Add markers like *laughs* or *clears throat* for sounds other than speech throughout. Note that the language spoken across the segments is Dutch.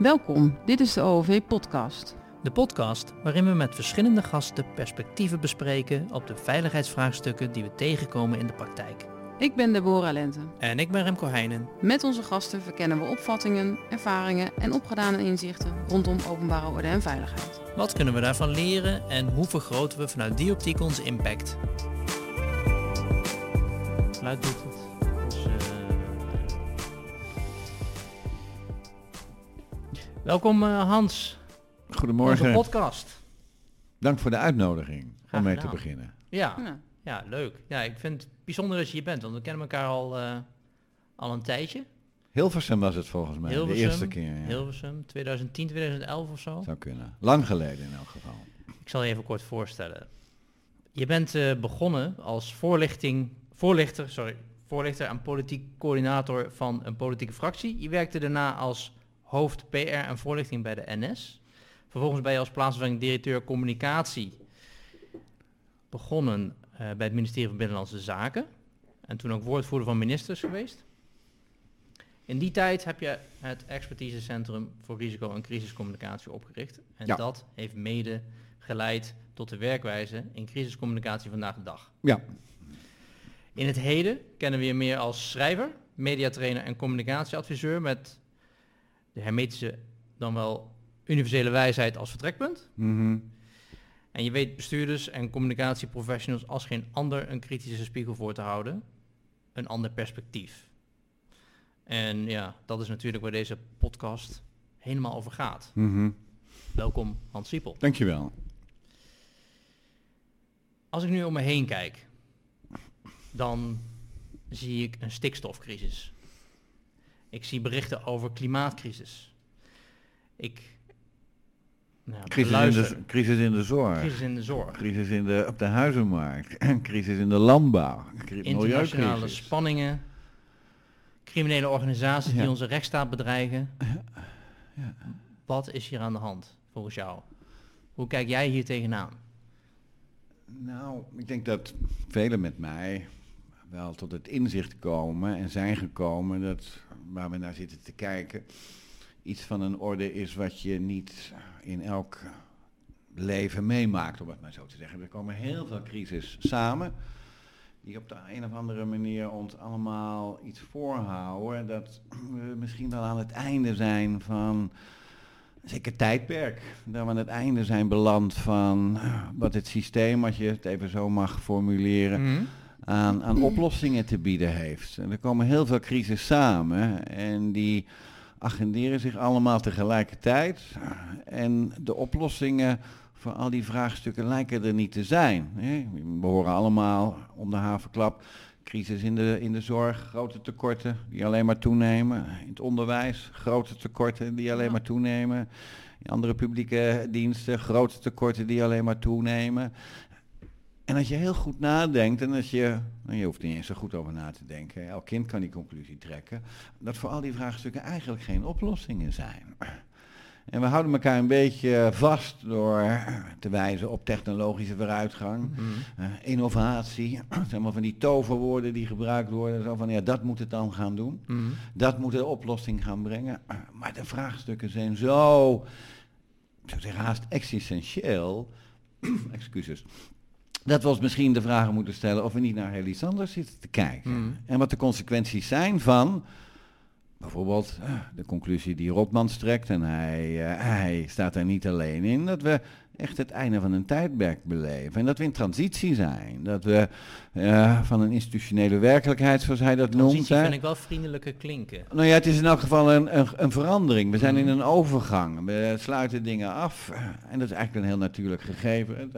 Welkom, dit is de OOV Podcast. De podcast waarin we met verschillende gasten perspectieven bespreken op de veiligheidsvraagstukken die we tegenkomen in de praktijk. Ik ben Deborah Lente. En ik ben Remco Heijnen. Met onze gasten verkennen we opvattingen, ervaringen en opgedane inzichten rondom openbare orde en veiligheid. Wat kunnen we daarvan leren en hoe vergroten we vanuit die optiek onze impact? Luid doet het. Welkom uh, Hans. Goedemorgen. Onze podcast. Dank voor de uitnodiging Graag om mee gedaan. te beginnen. Ja, Ja. ja, leuk. Ja, ik vind het bijzonder dat je hier bent, want we kennen elkaar al, eh, al een tijdje. Hilversum was het volgens mij, Hilversum, de eerste keer. Ja. Hilversum, 2010, 2011 of zo. Zou kunnen. Lang geleden in elk geval. Ik zal je even kort voorstellen. Je bent eh, begonnen als voorlichting, voorlichter, sorry, voorlichter en politiek coördinator van een politieke fractie. Je werkte daarna als hoofd PR en voorlichting bij de NS. Vervolgens ben je als plaatsvervangend directeur communicatie begonnen eh, bij het ministerie van Binnenlandse Zaken. En toen ook woordvoerder van ministers geweest. In die tijd heb je het expertisecentrum voor risico- en crisiscommunicatie opgericht. En Ja. dat heeft mede geleid tot de werkwijze in crisiscommunicatie vandaag de dag. Ja, In het heden kennen we je meer als schrijver, mediatrainer en communicatieadviseur met de hermetische, dan wel universele wijsheid als vertrekpunt. mhm. En je weet bestuurders en communicatieprofessionals als geen ander een kritische spiegel voor te houden, een ander perspectief. En ja, dat is natuurlijk waar deze podcast helemaal over gaat. Mhm. Welkom Hans Siepel. Dankjewel. Als ik nu om me heen kijk, dan zie ik een stikstofcrisis. Ik zie berichten over klimaatcrisis. Ik nou, Crisis in, de, crisis in de zorg. crisis in de zorg. Crisis in de, op de huizenmarkt. *clears throat* crisis in de landbouw. Internationale spanningen, criminele organisaties die onze rechtsstaat bedreigen. Ja. Wat is hier aan de hand volgens jou? Hoe kijk jij hier tegenaan? Nou, ik denk dat velen met mij wel tot het inzicht komen en zijn gekomen dat waar we naar zitten te kijken iets van een orde is wat je niet in elk leven meemaakt, om het maar zo te zeggen. Er komen heel veel crisis samen die op de een of andere manier ons allemaal iets voorhouden dat we misschien wel aan het einde zijn van zeker tijdperk. Dat we aan het einde zijn beland van wat het systeem, als je het even zo mag formuleren, aan, aan oplossingen te bieden heeft. En er komen heel veel crises samen en die agenderen zich allemaal tegelijkertijd. En de oplossingen voor al die vraagstukken lijken er niet te zijn. We horen allemaal om de havenklap crisis in de, in de zorg, grote tekorten die alleen maar toenemen. In het onderwijs, grote tekorten die alleen maar toenemen. In andere publieke diensten, grote tekorten die alleen maar toenemen. En als je heel goed nadenkt, en als je, nou, je hoeft er niet eens zo goed over na te denken, elk kind kan die conclusie trekken, dat voor al die vraagstukken eigenlijk geen oplossingen zijn. En we houden elkaar een beetje vast door te wijzen op technologische vooruitgang, Mhm. eh, innovatie, *clears throat* zeg maar van die toverwoorden die gebruikt worden, zo van ja, dat moet het dan gaan doen. Mhm. Dat moet de oplossing gaan brengen. Maar de vraagstukken zijn zo, ik zou zeggen haast existentieel, *clears throat* excuses, dat we ons misschien de vragen moeten stellen of we niet naar anders zitten te kijken. Mhm. En wat de consequenties zijn van, bijvoorbeeld eh, de conclusie die Rotmans trekt, en hij, eh, hij staat er niet alleen in, dat we echt het einde van een tijdperk beleven. En dat we in transitie zijn. Dat we eh, van een institutionele werkelijkheid, zoals hij dat noemt. Transitie vind ik wel vriendelijke klinken. nou ja, het is in elk geval een, een, een verandering. We zijn in Mhm. een overgang. We sluiten dingen af. En dat is eigenlijk een heel natuurlijk gegeven.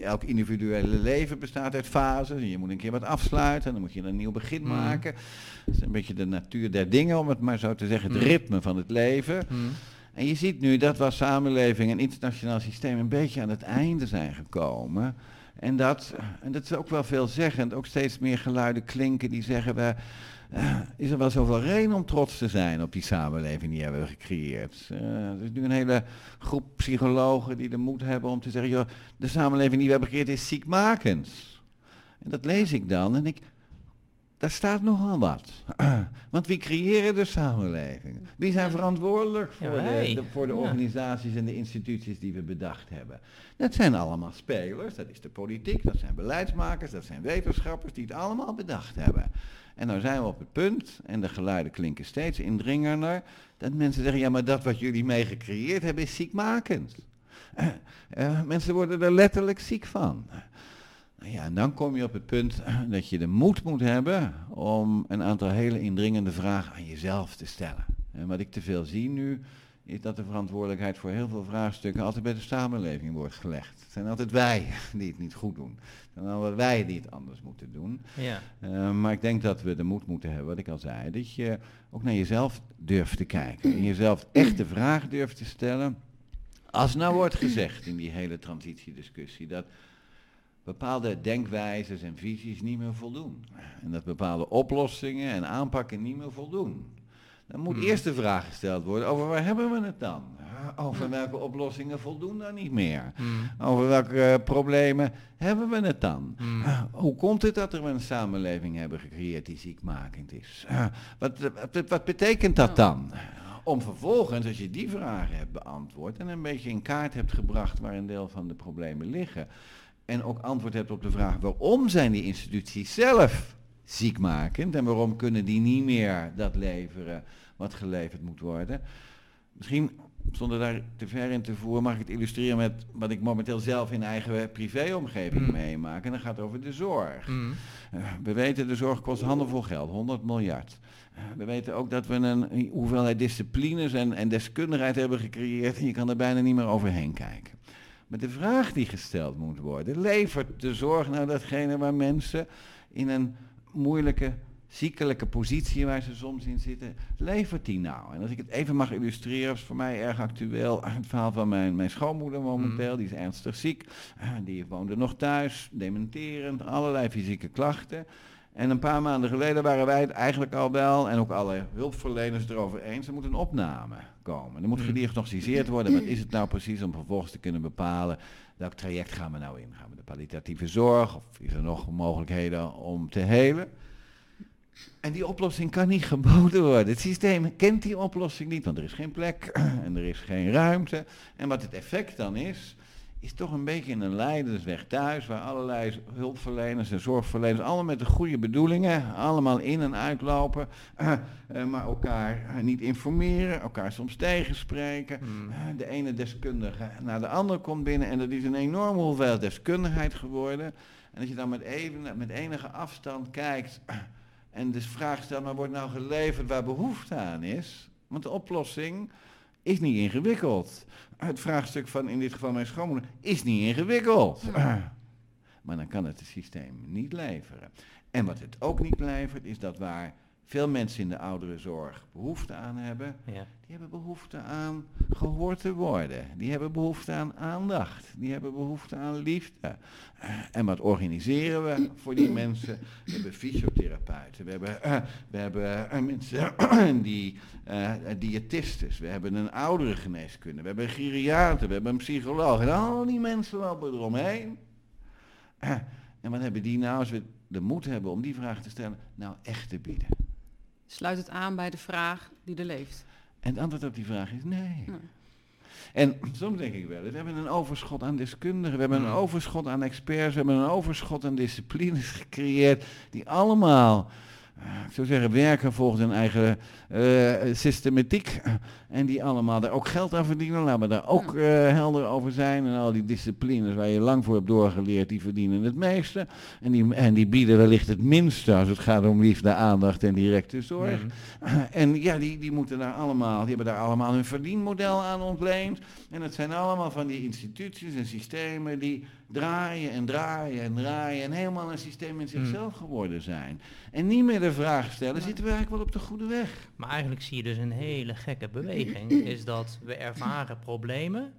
Elk individuele leven bestaat uit fases. Je moet een keer wat afsluiten. Dan moet je een nieuw begin Mhm. maken. Dat is een beetje de natuur der dingen, om het maar zo te zeggen. Het Mhm. ritme van het leven. En je ziet nu dat als samenleving en internationaal systeem een beetje aan het einde zijn gekomen. En dat, en dat is ook wel veelzeggend, ook steeds meer geluiden klinken die zeggen, we, eh, is er wel zoveel reden om trots te zijn op die samenleving die hebben we gecreëerd. Eh, er is nu een hele groep psychologen die de moed hebben om te zeggen, joh, de samenleving die we hebben gecreëerd is ziekmakend. En dat lees ik dan en ik, daar staat nogal wat. *clears throat* Want wie creëren de samenleving? Wie zijn verantwoordelijk voor, Ja, de, de- voor de Ja. organisaties en de instituties die we bedacht hebben? Dat zijn allemaal spelers, dat is de politiek, dat zijn beleidsmakers, dat zijn wetenschappers die het allemaal bedacht hebben. En nou zijn we op het punt, en de geluiden klinken steeds indringender, dat mensen zeggen, ja maar dat wat jullie mee gecreëerd hebben is ziekmakend. *clears throat* Eh, mensen worden er letterlijk ziek van. Nou ja, en dan kom je op het punt *clears throat* dat je de moed moet hebben om een aantal hele indringende vragen aan jezelf te stellen. En wat ik te veel zie nu, is dat de verantwoordelijkheid voor heel veel vraagstukken altijd bij de samenleving wordt gelegd. Het zijn altijd wij *laughs* die het niet goed doen. Het zijn altijd wij die het anders moeten doen. Ja. Eh, maar ik denk dat we de moed moeten hebben, wat ik al zei, dat je ook naar jezelf durft te kijken. En jezelf *clears throat* echt de vraag durft te stellen. Als nou wordt gezegd in die hele transitiediscussie dat bepaalde denkwijzes en visies niet meer voldoen. En dat bepaalde oplossingen en aanpakken niet meer voldoen. Dan moet Hmm. eerst de vraag gesteld worden, over waar hebben we het dan? Over welke oplossingen voldoen dan niet meer? Mm. Over welke eh, problemen hebben we het dan? Mm. Ah, hoe komt het dat we een samenleving hebben gecreëerd die ziekmakend is? Ah, wat, wat, wat betekent dat dan? Om vervolgens, als je die vragen hebt beantwoord en een beetje in kaart hebt gebracht waar een deel van de problemen liggen, en ook antwoord hebt op de vraag waarom zijn die instituties zelf ziekmakend en waarom kunnen die niet meer dat leveren wat geleverd moet worden. Misschien, zonder daar te ver in te voeren, mag ik het illustreren met wat ik momenteel zelf in eigen privéomgeving Mm. meemaak. En dat gaat over de zorg. Mm. Eh, we weten, de zorg kost handenvol geld, 100 miljard. Eh, we weten ook dat we een hoeveelheid disciplines en, en deskundigheid hebben gecreëerd en je kan er bijna niet meer overheen kijken. Maar de vraag die gesteld moet worden, levert de zorg nou datgene waar mensen in een moeilijke, ziekelijke positie waar ze soms in zitten, levert die nou? En als ik het even mag illustreren, is voor mij erg actueel het verhaal van mijn, mijn schoonmoeder momenteel, die is ernstig ziek, Eh, die woonde nog thuis, dementerend, allerlei fysieke klachten. En een paar maanden geleden waren wij het eigenlijk al wel, en ook alle hulpverleners erover eens, er moet een opname komen. Er moet Mm. gediagnosticeerd worden, wat is het nou precies, om vervolgens te kunnen bepalen welk traject gaan we nou in. Gaan we de palliatieve zorg, of is er nog mogelijkheden om te helen? En die oplossing kan niet geboden worden. Het systeem kent die oplossing niet, want er is geen plek *clears throat* en er is geen ruimte. En wat het effect dan is, is toch een beetje in een leidersweg thuis, waar allerlei hulpverleners en zorgverleners, allemaal met de goede bedoelingen, allemaal in en uitlopen, *clears throat* eh, maar elkaar eh, niet informeren, elkaar soms tegenspreken. Mm. Eh, de ene deskundige naar de andere komt binnen en dat is een enorme hoeveelheid deskundigheid geworden. En als je dan met, even, met enige afstand kijkt *clears throat* en de vraag stelt, maar wordt nou geleverd waar behoefte aan is? Want de oplossing is niet ingewikkeld. Het vraagstuk van in dit geval mijn schoonmoeder is niet ingewikkeld. *clears throat* Maar dan kan het het systeem niet leveren. En wat het ook niet levert, is dat waar veel mensen in de ouderenzorg behoefte aan hebben, Ja. die hebben behoefte aan gehoord te worden. Die hebben behoefte aan aandacht. Die hebben behoefte aan liefde. Eh, en wat organiseren we voor die mensen? We hebben fysiotherapeuten. We hebben, eh, we hebben eh, mensen *clears throat* die eh diëtistes. We hebben een ouderengeneeskunde. We hebben een geriater. We hebben een psycholoog. En al die mensen lopen eromheen. En wat hebben die nou, als we de moed hebben om die vraag te stellen, nou echt te bieden? Sluit het aan bij de vraag die er leeft. En het antwoord op die vraag is nee. Nee. En soms denk ik wel, we hebben een overschot aan deskundigen, we hebben een Hmm. overschot aan experts, we hebben een overschot aan disciplines *laughs* gecreëerd, die allemaal, eh, ik zou zeggen, werken volgens hun eigen eh, systematiek. En die allemaal daar ook geld aan verdienen, laten we daar ook eh, helder over zijn. En al die disciplines waar je lang voor hebt doorgeleerd, die verdienen het meeste. En die, en die bieden wellicht het minste als het gaat om liefde, aandacht en directe zorg. Mm. *clears throat* En ja, die, die moeten daar allemaal, die hebben daar allemaal hun verdienmodel aan ontleend. En het zijn allemaal van die instituties en systemen die draaien en draaien en draaien en helemaal een systeem in zichzelf geworden zijn. En niet meer de vraag stellen, zitten we eigenlijk wel op de goede weg? Maar eigenlijk zie je dus een hele gekke beweging. Is dat we ervaren problemen,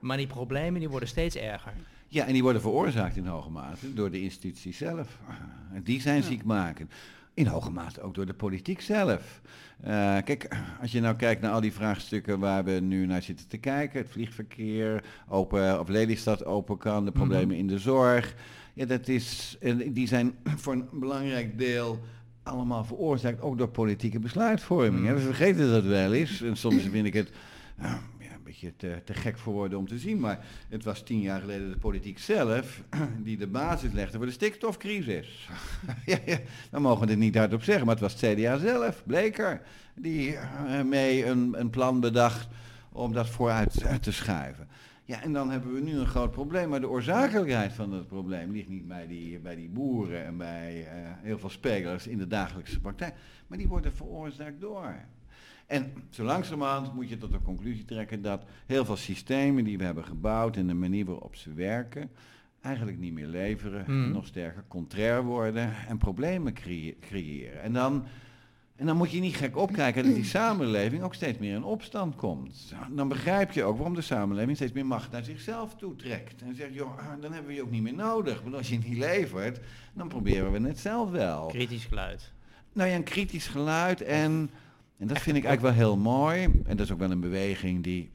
maar die problemen die worden steeds erger. Ja, en die worden veroorzaakt in hoge mate door de instituties zelf. *laughs* Die zijn Ja. ziekmakend. In hoge mate ook door de politiek zelf. Eh, kijk, als je nou kijkt naar al die vraagstukken waar we nu naar zitten te kijken, het vliegverkeer, open, of Lelystad open kan, de problemen Mhm. in de zorg. Ja, dat is, en die zijn *clears throat* voor een belangrijk deel allemaal veroorzaakt ook door politieke besluitvorming. Hè. We vergeten dat wel eens. En soms vind ik het uh, ja, een beetje te, te, gek voor woorden om te zien. Maar het was tien jaar geleden de politiek zelf *clears throat* die de basis legde voor de stikstofcrisis. *laughs* ja, ja, we mogen het niet hardop zeggen, maar het was het CDA zelf, Bleker, die uh, mee een, een plan bedacht om dat vooruit te schuiven. Ja, en dan hebben we nu een groot probleem. Maar de oorzakelijkheid van dat probleem ligt niet bij die, bij die boeren en bij uh, heel veel spelers in de dagelijkse praktijk. Maar die worden veroorzaakt door. En zo langzamerhand moet je tot de conclusie trekken dat heel veel systemen die we hebben gebouwd en de manier waarop ze werken, eigenlijk niet meer leveren, Mm. nog sterker contrair worden en problemen creë- creëren. En dan en dan moet je niet gek opkijken dat die samenleving ook steeds meer in opstand komt. Dan begrijp je ook waarom de samenleving steeds meer macht naar zichzelf toetrekt. En zegt, joh, ah, dan hebben we je ook niet meer nodig. Want als je niet levert, dan proberen we het zelf wel. Kritisch geluid. Nou ja, een kritisch geluid en, en dat vind ik eigenlijk wel heel mooi. En dat is ook wel een beweging die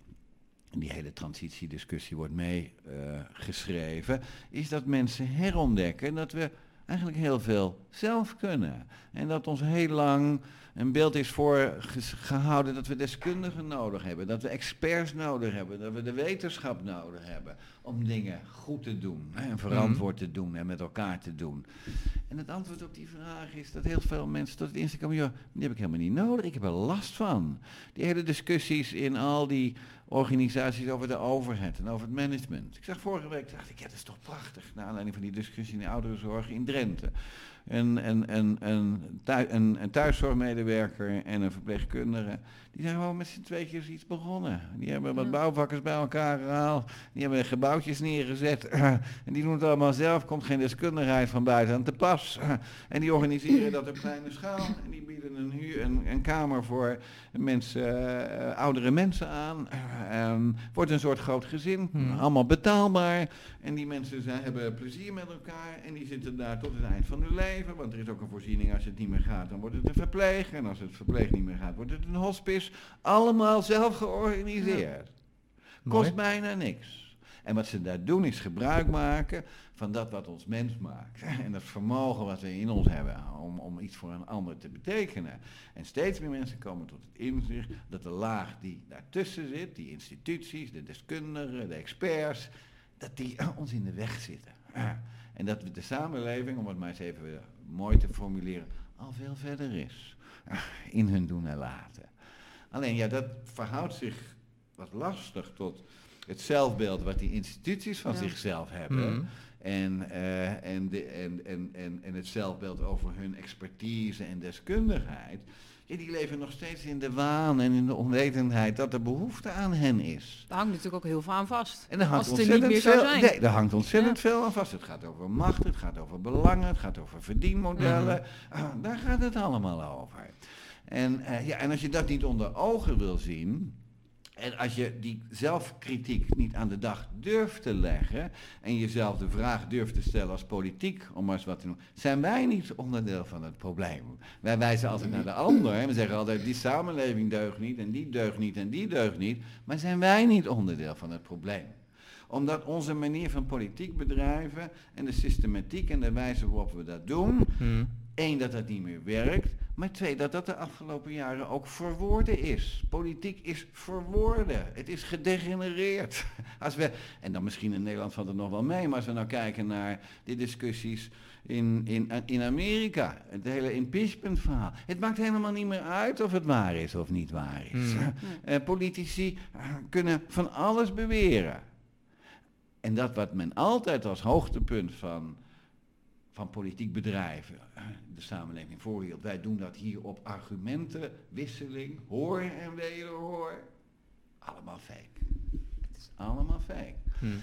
in die hele transitiediscussie wordt meegeschreven. is dat mensen herontdekken dat we eigenlijk heel veel zelf kunnen. En dat ons heel lang een beeld is voorgehouden dat we deskundigen nodig hebben, dat we experts nodig hebben, dat we de wetenschap nodig hebben om dingen goed te doen en verantwoord te doen en met elkaar te doen. En het antwoord op die vraag is dat heel veel mensen tot het inzicht komen, joh, die heb ik helemaal niet nodig, ik heb er last van. Die hele discussies in al die organisaties over de overheid en over het management. Ik zag vorige week, dacht ik, ja, dat is toch prachtig, naar aanleiding van die discussie in de ouderenzorg in Drenthe. Een, een, een, een, thu- een, een thuiszorgmedewerker en een verpleegkundige, die zijn gewoon met z'n tweetjes iets begonnen. Die hebben wat bouwvakkers bij elkaar gehaald, die hebben gebouwtjes neergezet *clears throat* en die doen het allemaal zelf, komt geen deskundigheid van buiten aan te pas. *clears throat* En die organiseren dat op kleine schaal en die bieden een, huur, een, een kamer voor mensen, eh, oudere mensen aan. *clears throat* Ehm, wordt een soort groot gezin, Hmm. allemaal betaalbaar. En die mensen zijn, hebben plezier met elkaar en die zitten daar tot het eind van hun leven. Want er is ook een voorziening, als het niet meer gaat, dan wordt het een verpleeg. En als het verpleeg niet meer gaat, wordt het een hospice. Allemaal zelf georganiseerd. Kost bijna niks. En wat ze daar doen is gebruik maken van dat wat ons mens maakt. *laughs* En dat vermogen wat we in ons hebben om, om iets voor een ander te betekenen. En steeds meer mensen komen tot het inzicht dat de laag die daartussen zit, die instituties, de deskundigen, de experts, dat die ons in de weg zitten. *clears throat* En dat de samenleving, om het maar eens even mooi te formuleren, al veel verder is *clears throat* in hun doen en laten. Alleen ja, dat verhoudt zich wat lastig tot het zelfbeeld wat die instituties van Ja. zichzelf hebben. Mm. En, eh, en, de, en, en, en, en het zelfbeeld over hun expertise en deskundigheid. Ja, die leven nog steeds in de waan en in de onwetendheid dat er behoefte aan hen is. Daar hangt natuurlijk ook heel veel aan vast. En daar hangt Als het er niet ontzettend meer veel, zijn. nee, daar hangt ontzettend Ja. veel aan vast. Het gaat over macht, het gaat over belangen, het gaat over verdienmodellen. Ah, daar gaat het allemaal over. En, eh, ja, en als je dat niet onder ogen wil zien, en als je die zelfkritiek niet aan de dag durft te leggen en jezelf de vraag durft te stellen als politiek, om maar eens wat te noemen, zijn wij niet onderdeel van het probleem. Wij wijzen altijd naar de ander en we zeggen altijd die samenleving deugt niet en die deugt niet en die deugt niet, maar zijn wij niet onderdeel van het probleem omdat onze manier van politiek bedrijven en de systematiek en de wijze waarop we dat doen, Mm. één, dat dat niet meer werkt, maar twee, dat dat de afgelopen jaren ook verwoorden is. Politiek is verwoorden. Het is gedegenereerd. *laughs* Als we, en dan misschien in Nederland valt het nog wel mee, maar als we nou kijken naar die discussies in, in, in Amerika, het hele impeachment verhaal. Het maakt helemaal niet meer uit of het waar is of niet waar is. Hmm. *laughs* Eh, politici eh, kunnen van alles beweren. En dat wat men altijd als hoogtepunt van, van politiek bedrijven eh, de samenleving voorhield. Wij doen dat hier op argumentenwisseling, hoor en wederhoor. Allemaal fake. Het is allemaal fake. Mm.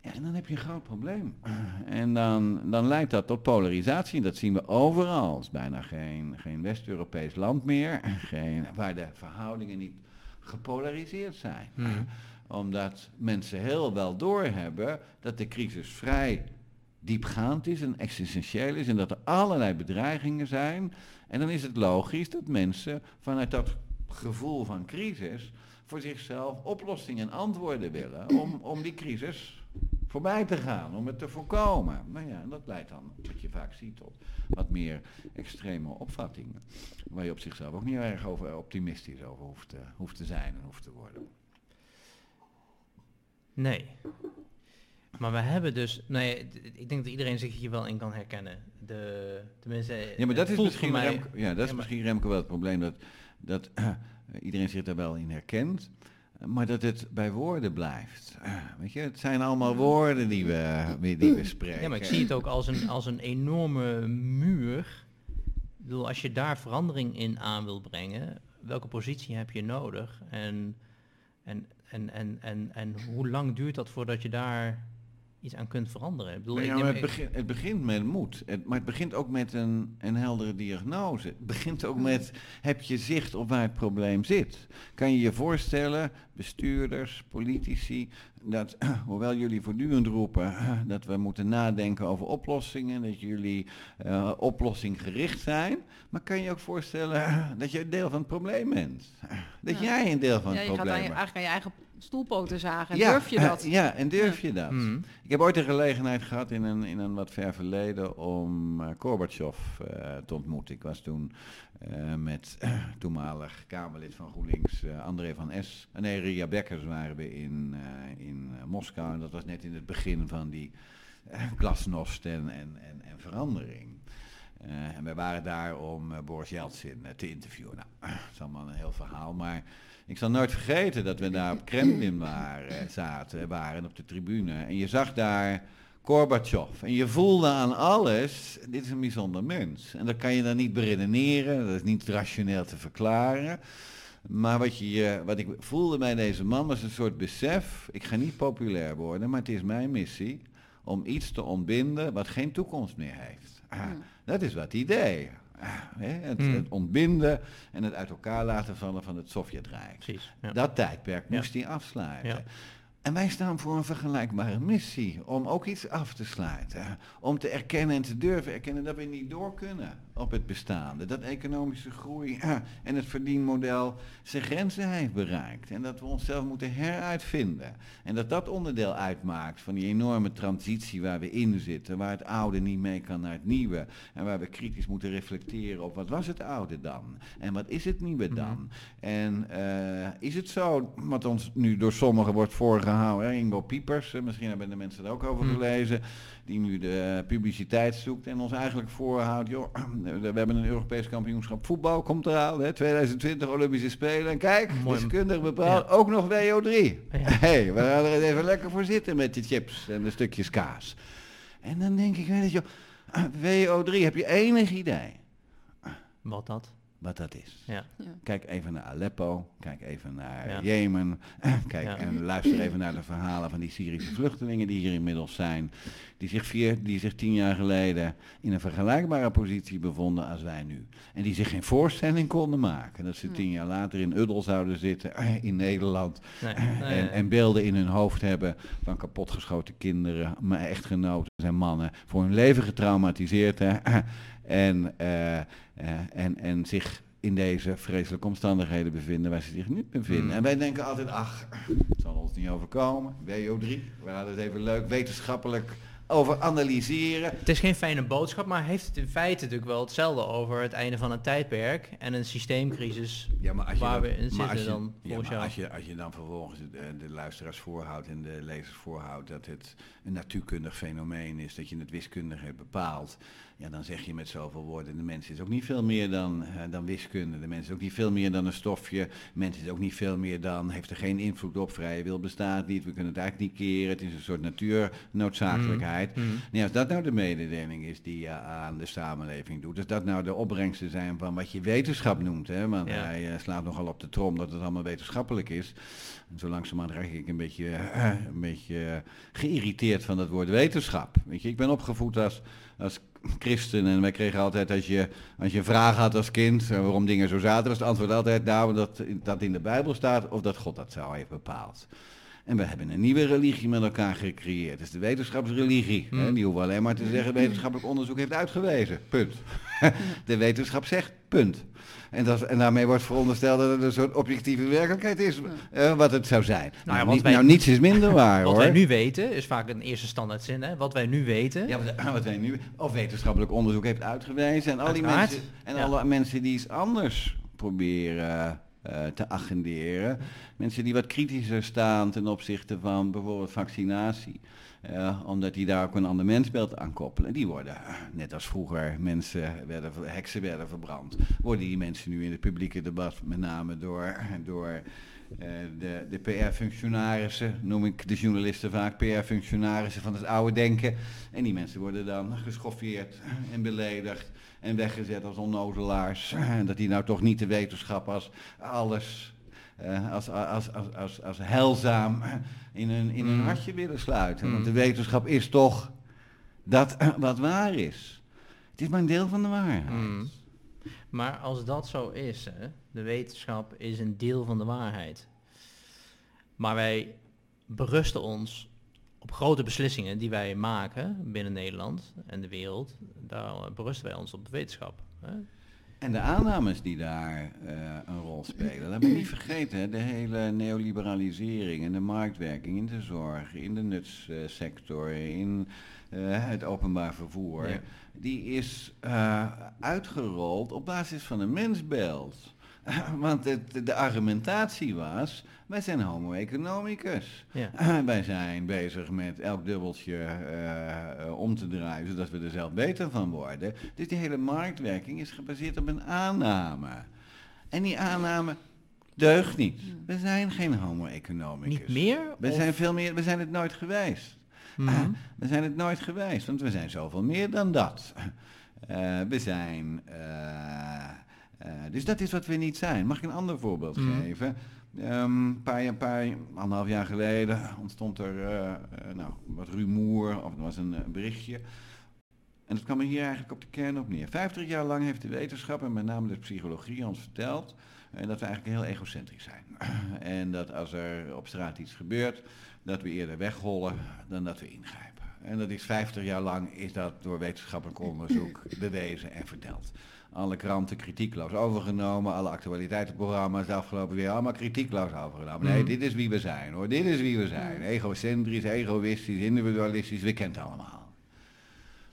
Ja, en dan heb je een groot probleem. *clears throat* En dan, dan leidt dat tot polarisatie. Dat zien we overal. Het is bijna geen, geen West-Europees land meer. *clears throat* Geen, waar de verhoudingen niet gepolariseerd zijn. Mm. Omdat mensen heel wel doorhebben dat de crisis vrij diepgaand is en existentieel is. En dat er allerlei bedreigingen zijn. En dan is het logisch dat mensen vanuit dat gevoel van crisis voor zichzelf oplossingen en antwoorden willen om, om die crisis voorbij te gaan, om het te voorkomen. Nou ja, en dat leidt dan, wat je vaak ziet, tot wat meer extreme opvattingen. Waar je op zichzelf ook niet erg over optimistisch over hoeft te, hoeft te zijn en hoeft te worden. Nee. Maar we hebben dus, nee, ik denk dat iedereen zich hier wel in kan herkennen. De, tenminste, Ja, maar dat is misschien, mij- Remco, ja, dat is Ja, maar- misschien Remco wel het probleem, dat, dat eh, iedereen zich daar wel in herkent, maar dat het bij woorden blijft. Eh, weet je, het zijn allemaal woorden die we, die we spreken. Ja, maar ik zie het ook als een, als een enorme muur. Ik bedoel, als je daar verandering in aan wil brengen, welke positie heb je nodig? En, en, en, en, en, en hoe lang duurt dat voordat je daar iets aan kunt veranderen? Ik bedoel, ik ja, maar het, begint, het begint met moed, het, maar het begint ook met een, een heldere diagnose. Het begint ook met, heb je zicht op waar het probleem zit? Kan je je voorstellen, bestuurders, politici, dat *clears throat* hoewel jullie voortdurend roepen *clears throat* dat we moeten nadenken over oplossingen, dat jullie eh, oplossing zijn, maar kan je ook voorstellen *clears throat* dat je een deel van het probleem bent? Dat Ja. jij een deel van Ja, het probleem je, bent? eigenlijk aan je eigen stoelpoten zagen. Ja, Durf je eh, dat? Ja, en durf je dat? Mhm. Ik heb ooit de gelegenheid gehad in een, in een wat ver verleden om uh, Gorbachev eh, te ontmoeten. Ik was toen eh, met *clears throat* toenmalig Kamerlid van GroenLinks, eh, André van S. en nee, Ria Bekkers waren we in, eh, in Moskou. En dat was net in het begin van die glasnost en, en, en, en verandering. Eh, en wij waren daar om Boris Yeltsin te interviewen. Nou, *clears throat* dat is allemaal een heel verhaal, maar ik zal nooit vergeten dat we daar op Kremlin waren, zaten, waren op de tribune. En je zag daar Gorbachev. En je voelde aan alles, dit is een bijzonder mens. En dat kan je dan niet beredeneren, dat is niet rationeel te verklaren. Maar wat, je, wat ik voelde bij deze man was een soort besef, ik ga niet populair worden, maar het is mijn missie om iets te ontbinden wat geen toekomst meer heeft. Ah, Hmm. Dat is wat hè, het, Hmm. het ontbinden en het uit elkaar laten vallen van het Sovjetrijk. Precies. Ja. Dat tijdperk moest hij afsluiten. En wij staan voor een vergelijkbare missie om ook iets af te sluiten. Om te erkennen en te durven erkennen dat we niet door kunnen op het bestaande. Dat economische groei ah, en het verdienmodel zijn grenzen heeft bereikt. En dat we onszelf moeten heruitvinden. En dat dat onderdeel uitmaakt van die enorme transitie waar we in zitten. Waar het oude niet mee kan naar het nieuwe. En waar we kritisch moeten reflecteren op wat was het oude dan? En wat is het nieuwe dan? En eh, is het zo, wat ons nu door sommigen wordt voorgehouden, hè, Ingo Piepers, eh, misschien hebben de mensen er ook over Hmm. gelezen, die nu de publiciteit zoekt en ons eigenlijk voorhoudt, joh, *clears throat* we hebben een Europees kampioenschap voetbal, komt eraan, hè, 2020 Olympische Spelen, en kijk, Mooi. wiskundig bepaald, Ja. ook nog WO3. Ja. hey, we gaan er even lekker voor zitten met die chips en de stukjes kaas. En dan denk ik, weet je, *clears throat* WO3, heb je enig idee Wat dat? Wat dat is? Ja. Ja. Kijk even naar Aleppo, kijk even naar Ja. Jemen, *clears throat* kijk Ja. en luister even naar de verhalen van die Syrische vluchtelingen die hier inmiddels zijn, die zich, vier, die zich tien jaar geleden in een vergelijkbare positie bevonden als wij nu. En die zich geen voorstelling konden maken dat ze tien jaar later in Uddel zouden zitten *clears throat* in Nederland Nee, *clears throat* nee, en, en beelden in hun hoofd hebben van kapotgeschoten kinderen, maar echtgenoten en mannen, voor hun leven getraumatiseerd. Hè? En, eh, eh, en, en zich in deze vreselijke omstandigheden bevinden waar ze zich nu bevinden. Mm. En wij denken altijd, ach, het zal ons niet overkomen. WO3, we hadden het even leuk wetenschappelijk over analyseren. Het is geen fijne boodschap, maar heeft het in feite natuurlijk wel hetzelfde over het einde van een tijdperk en een systeemcrisis. Ja, maar als je Waar we in zitten als je- dan, ja, maar als je, als je dan vervolgens de, de luisteraars voorhoudt en de lezers voorhoudt dat het een natuurkundig fenomeen is, dat je het wiskundig hebt bepaald, ja, dan zeg je met zoveel woorden, de mens is ook niet veel meer dan, dan wiskunde. De mens is ook niet veel meer dan een stofje. De mens is ook niet veel meer dan, heeft er geen invloed op, vrije wil bestaat niet, we kunnen het eigenlijk niet keren, het is een soort natuurnoodzakelijkheid. Mhm. Nee, als dat nou de mededeling is die je aan de samenleving doet, als dat nou de opbrengsten zijn van wat je wetenschap noemt, hè, want Ja. hij eh, slaat nogal op de trom dat het allemaal wetenschappelijk is. En zo langzamerhand raak ik een beetje, eh, een beetje geïrriteerd van het woord wetenschap. Weet je, ik ben opgevoed als, als christen en wij kregen altijd, als je, als je een vraag had als kind eh, waarom dingen zo zaten, was het antwoord altijd nou dat dat in de Bijbel staat of dat God dat zou heeft bepaald. En we hebben een nieuwe religie met elkaar gecreëerd. Dat is de wetenschapsreligie. Hè? Hmm. Die hoeven alleen maar te zeggen, wetenschappelijk onderzoek heeft uitgewezen. Punt. *laughs* de wetenschap zegt, punt. En, dat, en daarmee wordt verondersteld dat het een soort objectieve werkelijkheid is, eh, wat het zou zijn. ja, Nou, want niet- wij- nou, niets is minder *laughs* waar, Wat hoor. wij nu weten, is vaak een eerste standaardzin, hè? Wat wij nu weten. Ja, wat, wat wij nu, of wetenschappelijk onderzoek heeft uitgewezen. En al die Uiteraard, mensen, en ja. alle mensen die iets anders proberen eh, te agenderen. Mensen die wat kritischer staan ten opzichte van bijvoorbeeld vaccinatie. eh, omdat die daar ook een ander mensbeeld aan koppelen. Die worden, net als vroeger mensen werden, heksen werden verbrand, worden die mensen nu in het publieke debat, met name door, door eh, de, de PR-functionarissen, noem ik de journalisten vaak, PR-functionarissen van het oude denken. En die mensen worden dan geschoffeerd en beledigd en weggezet als onnozelaars. En *clears throat* dat die nou toch niet de wetenschap als alles, eh, als, als, als, als, als heilzaam *clears throat* in hun, in hun Mm. hartje willen sluiten. Want de Mm. wetenschap is toch dat *clears throat* wat waar is. Het is maar een deel van de waarheid. Mm. Maar als dat zo is, hè, de wetenschap is een deel van de waarheid. Maar wij berusten ons op grote beslissingen die wij maken binnen Nederland en de wereld. Daar berusten wij ons op de wetenschap. Hè? En de aannames die daar eh, een rol spelen. Laat me niet vergeten, hè, de hele neoliberalisering en de marktwerking in de zorg, in de nutssector, in eh, het openbaar vervoer. Ja. Die is eh, uitgerold op basis van een mensbeeld. *laughs* Want het, de argumentatie was, wij zijn homo economicus. Ja. *laughs* Wij zijn bezig met elk dubbeltje eh, eh, om te draaien, zodat we er zelf beter van worden. Dus die hele marktwerking is gebaseerd op een aanname. En die aanname deugt niet. We zijn geen homo economicus. Niet meer? We of- zijn veel meer, we zijn het nooit geweest. Ah, *clears throat* we zijn het nooit geweest, want we zijn zoveel meer dan dat. *laughs* Eh, we zijn. Eh, dus dat is wat we niet zijn. Mag ik een ander voorbeeld Mhm. geven? Ehm, Een paar, jaar- paar, anderhalf jaar geleden ontstond er eh, eh, nou, wat rumoer, of er was een berichtje. En dat kwam er hier eigenlijk op de kern op neer. Vijftig jaar lang heeft de wetenschap, en met name de psychologie, ons verteld eh, dat we eigenlijk heel egocentrisch zijn. *clears throat* en dat als er op straat iets gebeurt, dat we eerder weghollen dan dat we ingrijpen. En dat is 50 jaar lang is dat door wetenschappelijk onderzoek *clears throat* bewezen en verteld. Alle kranten kritiekloos overgenomen, alle actualiteitenprogramma's de afgelopen weer allemaal kritiekloos overgenomen. Nee, Mhm. dit is wie we zijn hoor, dit is wie we zijn. Egocentrisch, egoïstisch, individualistisch, we kennen het allemaal.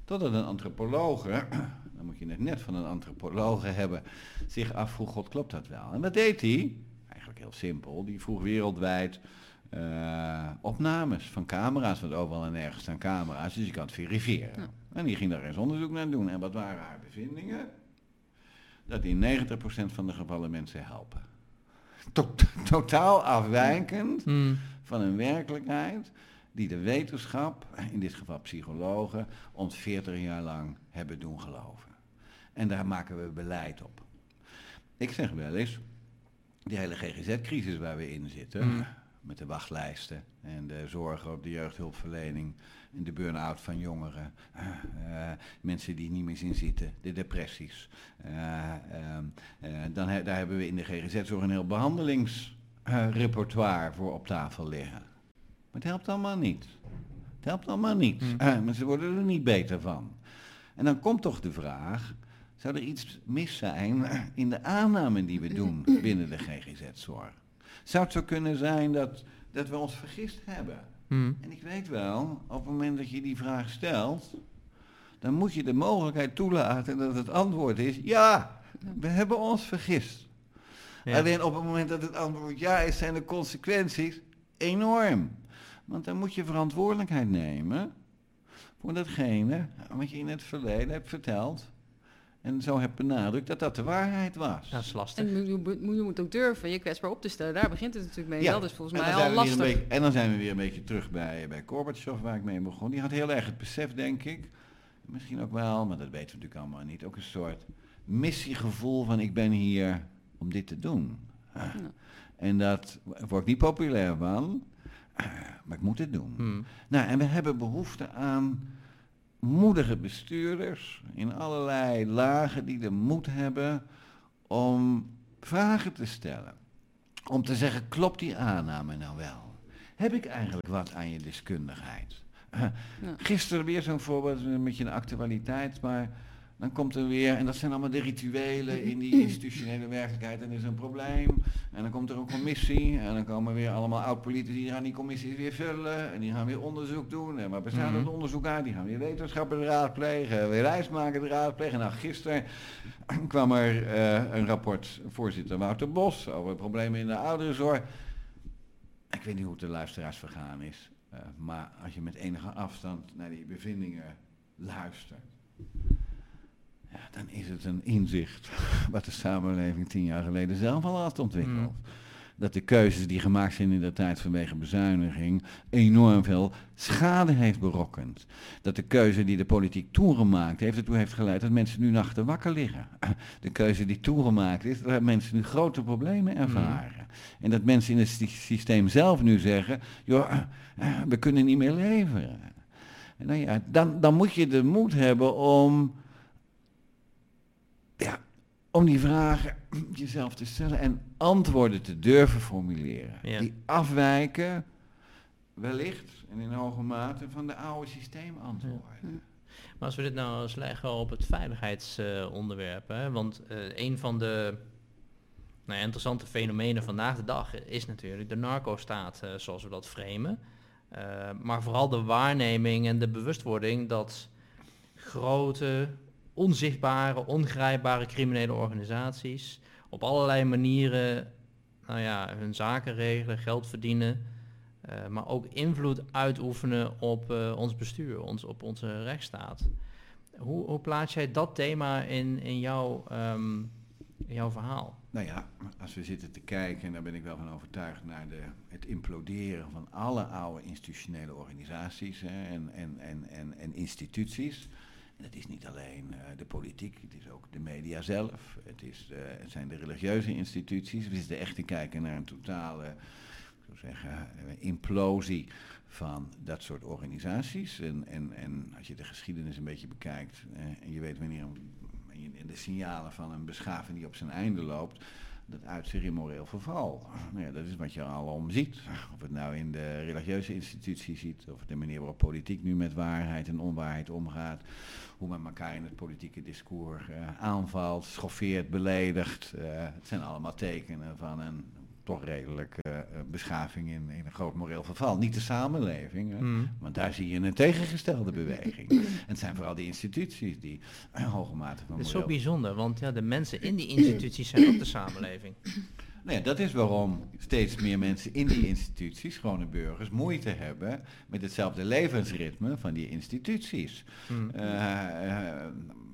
Totdat een antropoloog, *clears throat* dan moet je het net van een antropoloog hebben, zich afvroeg, god klopt dat wel? En wat deed hij? Eigenlijk heel simpel, die vroeg wereldwijd eh, opnames van camera's, want overal en nergens staan camera's, dus je kan het verifiëren. Ja. En die ging daar eens onderzoek naar doen. En wat waren haar bevindingen? Dat in 90% van de gevallen mensen helpen. Tot- *laughs* totaal afwijkend Mhm. van een werkelijkheid die de wetenschap, in dit geval psychologen, ons 40 jaar lang hebben doen geloven. En daar maken we beleid op. Ik zeg wel eens, die hele GGZ-crisis waar we in zitten, Mm. met de wachtlijsten en de zorgen op de jeugdhulpverlening en de burn-out van jongeren, eh, eh, mensen die niet meer zien zitten, de depressies. eh, ehm, eh, dan he- daar hebben we in de GGZ-zorg een heel behandelingsrepertoire voor op tafel liggen. Maar het helpt allemaal niet. Het helpt allemaal niet. Hmm. Eh, mensen worden er niet beter van. En dan komt toch de vraag, zou er iets mis zijn in de aanname die we doen binnen de GGZ-zorg? Zou het zo kunnen zijn dat, dat we ons vergist hebben? Mhm. En ik weet wel, op het moment dat je die vraag stelt, dan moet je de mogelijkheid toelaten dat het antwoord is ja, we hebben ons vergist. Ja. Alleen op het moment dat het antwoord ja is, zijn de consequenties enorm. Want dan moet je verantwoordelijkheid nemen voor datgene wat je in het verleden hebt verteld. En zo hebt benadrukt dat dat de waarheid was. Dat is lastig. En je moet, je moet ook durven je kwetsbaar op te stellen. Daar begint het natuurlijk mee. Ja, Dat is volgens En mij dan al zijn we weer lastig. een beetje- en dan zijn we weer een beetje terug bij, bij Gorbachev, waar ik mee begon. Die had heel erg het besef, denk ik, misschien ook wel, maar dat weten we natuurlijk allemaal niet, ook een soort missiegevoel van ik ben hier om dit te doen. Ja. En dat word ik niet populair van, maar ik moet het doen. Mhm. Nou, en we hebben behoefte aan moedige bestuurders in allerlei lagen die de moed hebben om vragen te stellen. Om te zeggen, klopt die aanname nou wel? heb ik eigenlijk wat aan je deskundigheid? Ja. Gisteren weer zo'n voorbeeld, een beetje een actualiteit, maar dan komt er weer, en dat zijn allemaal de rituelen in die *clears throat* institutionele werkelijkheid, en er is een probleem, en dan komt er een commissie, en dan komen weer allemaal oud-politici, die gaan die commissies weer vullen, en die gaan weer onderzoek doen, en wat bestaat Mhm. het onderzoek uit, die gaan weer wetenschappen raadplegen, weer reismakers raadplegen. Nou, gisteren *clears throat* kwam er eh, een rapport, voorzitter Wouter Bos, over problemen in de ouderenzorg. Ik weet niet hoe het de luisteraars vergaan is, eh, maar als je met enige afstand naar die bevindingen luistert, ja, dan is het een inzicht *laughs* wat de samenleving tien jaar geleden zelf al had ontwikkeld. Mm. Dat de keuzes die gemaakt zijn in de tijd vanwege bezuiniging enorm veel schade heeft berokkend. Dat de keuze die de politiek toen gemaakt heeft, ertoe heeft geleid dat mensen nu nachten wakker liggen. De keuze die toen gemaakt is, dat mensen nu grote problemen ervaren. En dat mensen in het sy- systeem zelf nu zeggen, joh, eh, we kunnen niet meer leveren. En nou ja, dan, dan moet je de moed hebben om, om die vragen *clears throat* jezelf te stellen en antwoorden te durven formuleren. Ja. Die afwijken, wellicht en in hoge mate, van de oude systeemantwoorden. Maar als we dit nou eens leggen op het veiligheidsonderwerp, hè, want eh, een van de nou interessante fenomenen vandaag de dag is natuurlijk de narco-staat, eh, zoals we dat framen. Eh, maar vooral de waarneming en de bewustwording dat grote, onzichtbare, ongrijpbare criminele organisaties op allerlei manieren nou ja, hun zaken regelen, geld verdienen, eh, maar ook invloed uitoefenen op eh, ons bestuur, ons, op onze rechtsstaat. Hoe, hoe plaats jij dat thema in, in, jouw, ehm, in jouw verhaal? Nou ja, als we zitten te kijken, en daar ben ik wel van overtuigd, naar de, het imploderen van alle oude institutionele organisaties hè, en, en, en, en, en instituties. Het is niet alleen eh, de politiek, het is ook de media zelf, het, is, eh, het zijn de religieuze instituties. We zitten echt te kijken naar een totale ik zeggen, eh, implosie van dat soort organisaties. En, en, en als je de geschiedenis een beetje bekijkt en je weet wanneer een- de signalen van een beschaving die op zijn einde loopt, dat uit zich in moreel verval. Nou ja, dat is wat je alom ziet. Of het nou in de religieuze institutie ziet, of de manier waarop politiek nu met waarheid en onwaarheid omgaat, hoe men elkaar in het politieke discours eh, aanvalt, schoffeert, beledigt. Eh, het zijn allemaal tekenen van een toch redelijk eh, eh, beschaving in, in een groot moreel verval. Niet de samenleving, Hmm. want daar zie je een tegengestelde beweging. En *clears throat* het zijn vooral die instituties die een hoge mate van Het is zo bijzonder, want ja, de mensen in die instituties zijn ook de samenleving. Nou ja, dat is waarom steeds meer mensen in die instituties, gewone burgers, moeite hebben met hetzelfde levensritme van die instituties. Hmm. Eh, eh,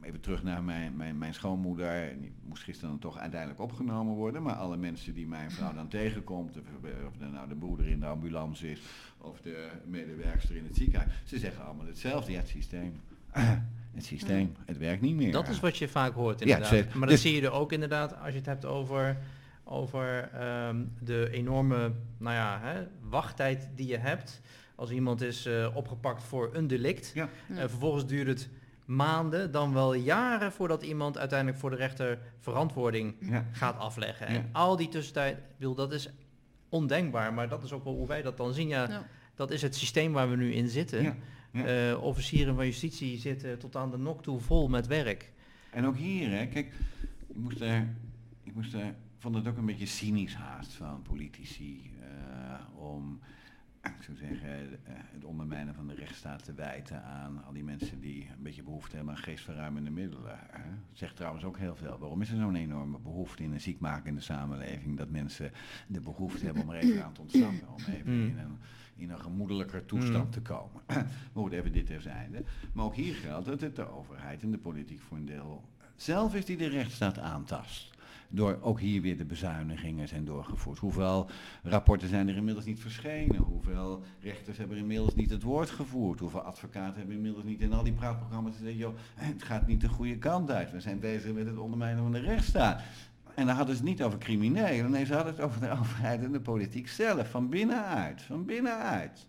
even terug naar mijn, mijn, mijn schoonmoeder. Die moest gisteren dan toch uiteindelijk opgenomen worden. Maar alle mensen die mijn vrouw dan tegenkomt, of, of er nou de broeder in de ambulance is, of de medewerkster in het ziekenhuis, ze zeggen allemaal hetzelfde. Ja, het systeem. *clears throat* Het systeem, het werkt niet meer. Dat is wat je vaak hoort Ja, inderdaad. zeker. maar dat Dus- zie je er ook inderdaad als je het hebt over, over ehm, de enorme nou ja, hè, wachttijd die je hebt. Als iemand is eh, opgepakt voor een delict. Ja. En vervolgens duurt het maanden, dan wel jaren voordat iemand uiteindelijk voor de rechter verantwoording Ja. gaat afleggen. Ja. En al die tussentijd, bedoel, dat is ondenkbaar, maar dat is ook wel hoe wij dat dan zien. Ja, Ja. Dat is het systeem waar we nu in zitten. Ja, ja. Eh, officieren van justitie zitten tot aan de nok toe vol met werk. En ook hier, hè, kijk, ik moest er, ik moest er, vond het ook een beetje cynisch haast van politici eh, om, ik zou zeggen, eh, het ondermijnen van de rechtsstaat te wijten aan al die mensen die een beetje behoefte hebben aan geestverruimende middelen. Hè. Zegt trouwens ook heel veel. Waarom is er zo'n enorme behoefte in een ziekmakende samenleving dat mensen de behoefte hebben om er even aan te ontsnappen, om even Mm. in een in een gemoedelijker toestand Mm. te komen. *clears throat* maar goed, even dit terzijde. Maar ook hier geldt dat het de overheid en de politiek voor een deel zelf is die de rechtsstaat aantast. Door ook hier weer de bezuinigingen zijn doorgevoerd. Hoeveel rapporten zijn er inmiddels niet verschenen? Hoeveel rechters hebben inmiddels niet het woord gevoerd? Hoeveel advocaten hebben inmiddels niet in al die praatprogramma's gezegd... joh, het gaat niet de goede kant uit. We zijn bezig met het ondermijnen van de rechtsstaat. En dan hadden ze het niet over criminelen. Nee, ze hadden het over de overheid en de politiek zelf. Van binnenuit. Van binnenuit.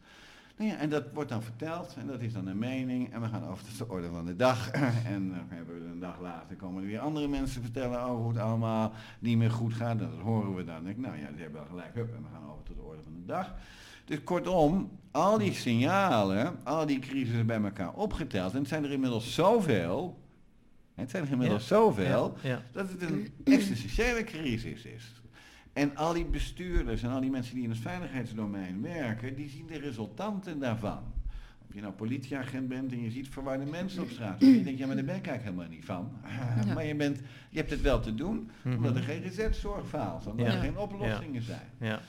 Nou ja, en dat wordt dan verteld en dat is dan een mening en we gaan over tot de orde van de dag. *laughs* en dan hebben we een dag later komen er weer andere mensen vertellen over hoe het allemaal niet meer goed gaat. En dat horen we dan. Ik, nou ja, die hebben wel gelijk. Hup, en we gaan over tot de orde van de dag. Dus kortom, al die signalen, al die crisissen bij elkaar opgeteld, en het zijn er inmiddels zoveel, het zijn er inmiddels zoveel, Ja, ja. dat het een existentiële crisis is. En al die bestuurders en al die mensen die in het veiligheidsdomein werken, die zien de resultanten daarvan. Of je nou politieagent bent en je ziet verwarde mensen op straat. En je denkt, ja, maar daar ben ik eigenlijk helemaal niet van. Ja. Maar je, bent, je hebt het wel te doen, omdat er Mhm. geen GZ-zorg faalt. Omdat Ja. er geen oplossingen zijn. Ja.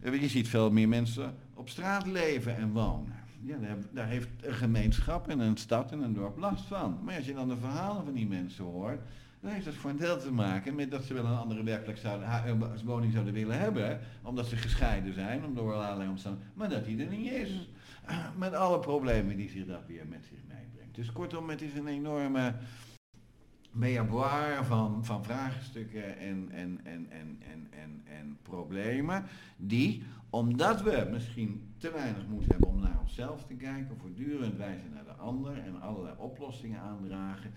Eh, Je ziet veel meer mensen op straat leven en wonen. Ja, daar, daar heeft een gemeenschap en een stad en een dorp last van. Maar als je dan de verhalen van die mensen hoort, dan heeft dat voor een deel te maken met dat ze wel een andere werkelijk zouden, eh, woning zouden willen hebben, omdat ze gescheiden zijn, om door allerlei omstandigheden, maar dat die er niet is. Eh, *clears throat* Met alle problemen die zich dat weer met zich meebrengt. Dus kortom, het is een enorme meaboire van, van vraagstukken en, en, en, en, en, en, en problemen die, omdat we misschien te weinig moed hebben om naar onszelf te kijken, voortdurend wijzen naar de ander en allerlei oplossingen aandragen,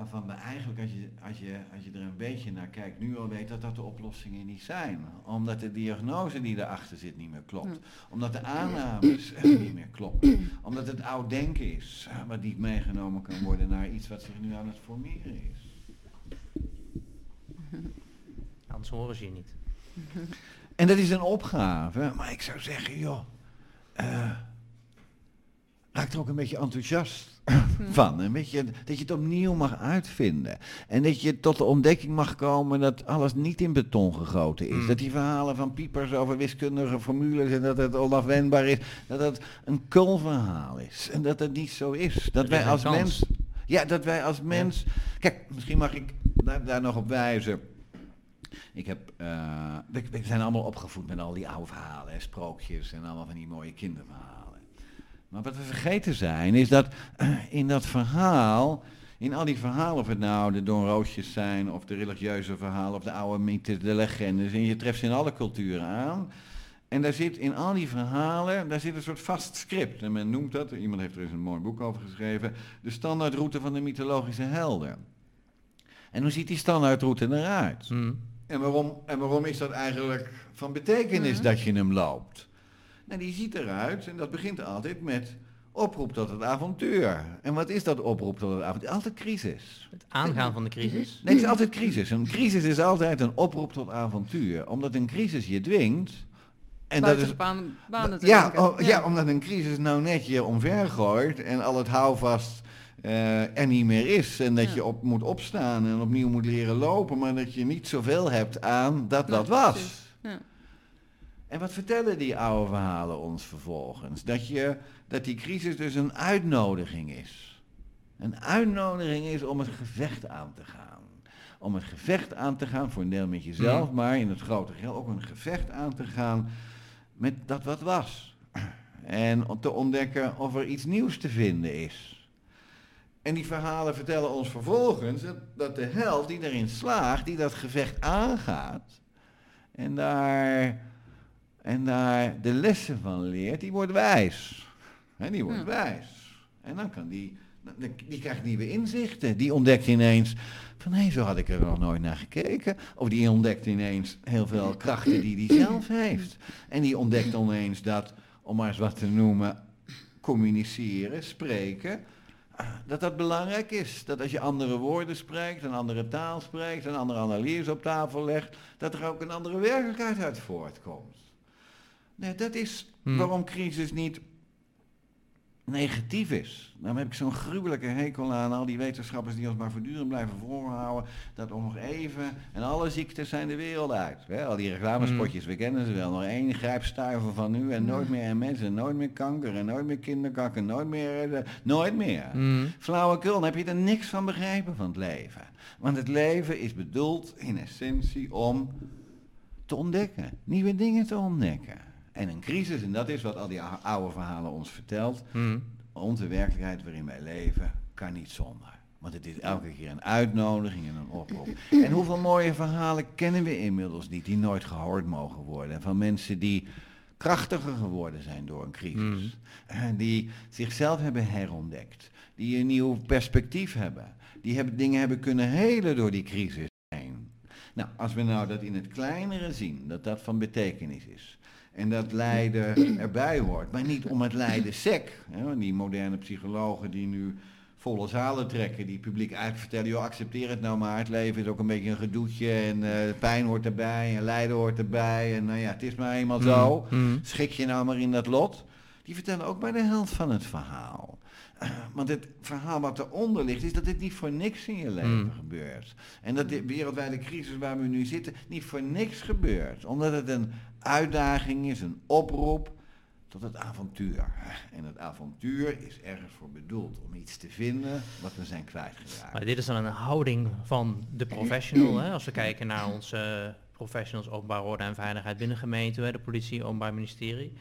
waarvan we eigenlijk, als je, als, je, als je er een beetje naar kijkt, nu al weet dat dat de oplossingen niet zijn. Omdat de diagnose die erachter zit niet meer klopt. Omdat de aannames niet meer kloppen. *clears throat* Omdat het oud denken is, wat niet meegenomen kan worden naar iets wat zich nu aan het formeren is. *laughs* Anders horen ze je niet. En dat is een opgave, maar ik zou zeggen, joh, eh, raak er ook een beetje enthousiast *laughs* van. Een beetje, dat je het opnieuw mag uitvinden. En dat je tot de ontdekking mag komen dat alles niet in beton gegoten is. Mm. Dat die verhalen van piepers over wiskundige formules en dat het onafwendbaar is, dat het een kulverhaal is. En dat het niet zo is. Dat wij als kans. mens... Ja, dat wij als mens... Kijk, misschien mag ik daar, daar nog op wijzen. Ik heb, eh, we, we zijn allemaal opgevoed met al die oude verhalen, hè, sprookjes en allemaal van die mooie kinderverhalen. Maar wat we vergeten zijn, is dat *clears throat* in dat verhaal, in al die verhalen, of het nou de Don Roosjes zijn, of de religieuze verhalen, of de oude mythes, de legendes, en je treft ze in alle culturen aan. En daar zit in al die verhalen, daar zit een soort vast script. En men noemt dat, iemand heeft er eens een mooi boek over geschreven, de standaardroute van de mythologische helden. En hoe ziet die standaardroute eruit? Hm. En waarom, en waarom is dat eigenlijk van betekenis dat je hem loopt? Nou, die ziet eruit, en dat begint altijd met oproep tot het avontuur. En wat is dat oproep tot het avontuur? Altijd crisis. Het aangaan van de crisis. Nee, het is altijd crisis. Een crisis is altijd een oproep tot avontuur. Omdat een crisis je dwingt. En dat is, banen te ja, oh, ja. omdat een crisis nou net je omver gooit en al het houvast eh, er niet meer is. En dat Ja. je op moet opstaan en opnieuw moet leren lopen, maar dat je niet zoveel hebt aan dat wat was. Ja. En wat vertellen die oude verhalen ons vervolgens? Dat, je, dat die crisis dus een uitnodiging is. Een uitnodiging is om het gevecht aan te gaan. Om het gevecht aan te gaan, voor een deel met jezelf, Mhm. maar in het grote geheel ook een gevecht aan te gaan met dat wat was. En om te ontdekken of er iets nieuws te vinden is. En die verhalen vertellen ons vervolgens dat, dat de held die erin slaagt, die dat gevecht aangaat, en daar, en daar de lessen van leert, die wordt wijs. Hè, die wordt Ja. wijs. En dan kan die, die, krijgt nieuwe inzichten. Die ontdekt ineens van hé, zo had ik er nog nooit naar gekeken. Of die ontdekt ineens heel veel krachten die hij zelf heeft. En die ontdekt ineens dat, om maar eens wat te noemen, communiceren, spreken, dat dat belangrijk is. Dat als je andere woorden spreekt, een andere taal spreekt, een andere analyse op tafel legt, dat er ook een andere werkelijkheid uit voortkomt. Nee, dat is Hmm. waarom crisis niet negatief is. Daarom heb ik zo'n gruwelijke hekel aan al die wetenschappers die ons maar voortdurend blijven voorhouden dat om nog even, en alle ziektes zijn de wereld uit. Hè? Al die reclamespotjes, we kennen ze wel. Nog één grijpstuiver van nu en nooit meer MS en nooit meer kanker en nooit meer kinderkakken, nooit meer, eh, nooit meer. Hm. Flauwekul, dan heb je er niks van begrepen van het leven. Want het leven is bedoeld in essentie om te ontdekken, nieuwe dingen te ontdekken. En een crisis, en dat is wat al die ou- oude verhalen ons vertelt, Hm. onze werkelijkheid waarin wij leven, kan niet zonder. Want het is elke keer een uitnodiging en een oproep. *clears throat* En hoeveel mooie verhalen kennen we inmiddels niet, die nooit gehoord mogen worden. Van mensen die krachtiger geworden zijn door een crisis. En die zichzelf hebben herontdekt. Die een nieuw perspectief hebben. Die hebben, dingen hebben kunnen helen door die crisis heen. Nou, als we nou dat in het kleinere zien, dat dat van betekenis is. En dat lijden erbij hoort. Maar niet om het lijden sec. Hè? Die moderne psychologen die nu volle zalen trekken, die publiek eigenlijk vertellen, joh, accepteer het nou maar. Het leven is ook een beetje een gedoetje en uh, pijn hoort erbij en lijden hoort erbij. En nou ja, het is maar eenmaal zo. Mm. Schik je nou maar in dat lot. Die vertellen ook bij de helft van het verhaal. *clears throat* Want het verhaal wat eronder ligt, is dat dit niet voor niks in je leven Mm. gebeurt. En dat de wereldwijde crisis waar we nu zitten, niet voor niks gebeurt. Omdat het een uitdaging is, een oproep tot het avontuur. En het avontuur is ergens voor bedoeld om iets te vinden wat we zijn kwijtgeraakt. Maar dit is dan een houding van de professional. Hè? Als we kijken naar onze professionals openbare orde en veiligheid binnen gemeente, hè, de politie, openbaar ministerie.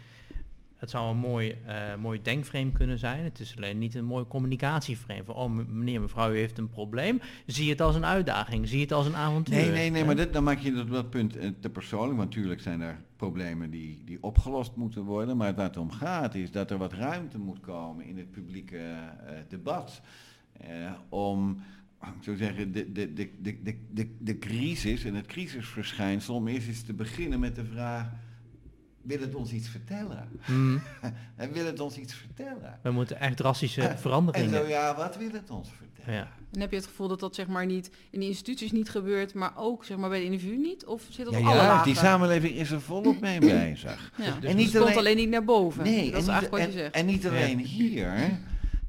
Het zou een mooi, eh, mooi denkframe kunnen zijn. Het is alleen niet een mooi communicatieframe. Van, oh meneer, mevrouw, u heeft een probleem. Zie het als een uitdaging. Zie het als een avontuur. Nee, nee, nee, maar dit, dan maak je dat, dat punt eh, te persoonlijk. Want natuurlijk zijn er problemen die, die opgelost moeten worden. Maar waar het om gaat is dat er wat ruimte moet komen in het publieke eh, debat. om, ik zou zeggen, de, de, de, de, de, de, de crisis en het crisisverschijnsel... om eerst eens te beginnen met de vraag... Wil het ons iets vertellen? *laughs* Mm. En wil het ons iets vertellen? We moeten echt drastische *laughs* En veranderingen. zo ja, wat wil het ons vertellen? Ja. En heb je het gevoel dat dat zeg maar niet in de instituties niet gebeurt, maar ook zeg maar bij de individu niet? Of zit dat Ja, op alle ja, lagen? die samenleving is er volop mee bezig. Ja, En dus niet het komt alleen- alleen niet naar boven. Nee, dat en is eigenlijk wat en, je zegt. en niet alleen Ja. hier.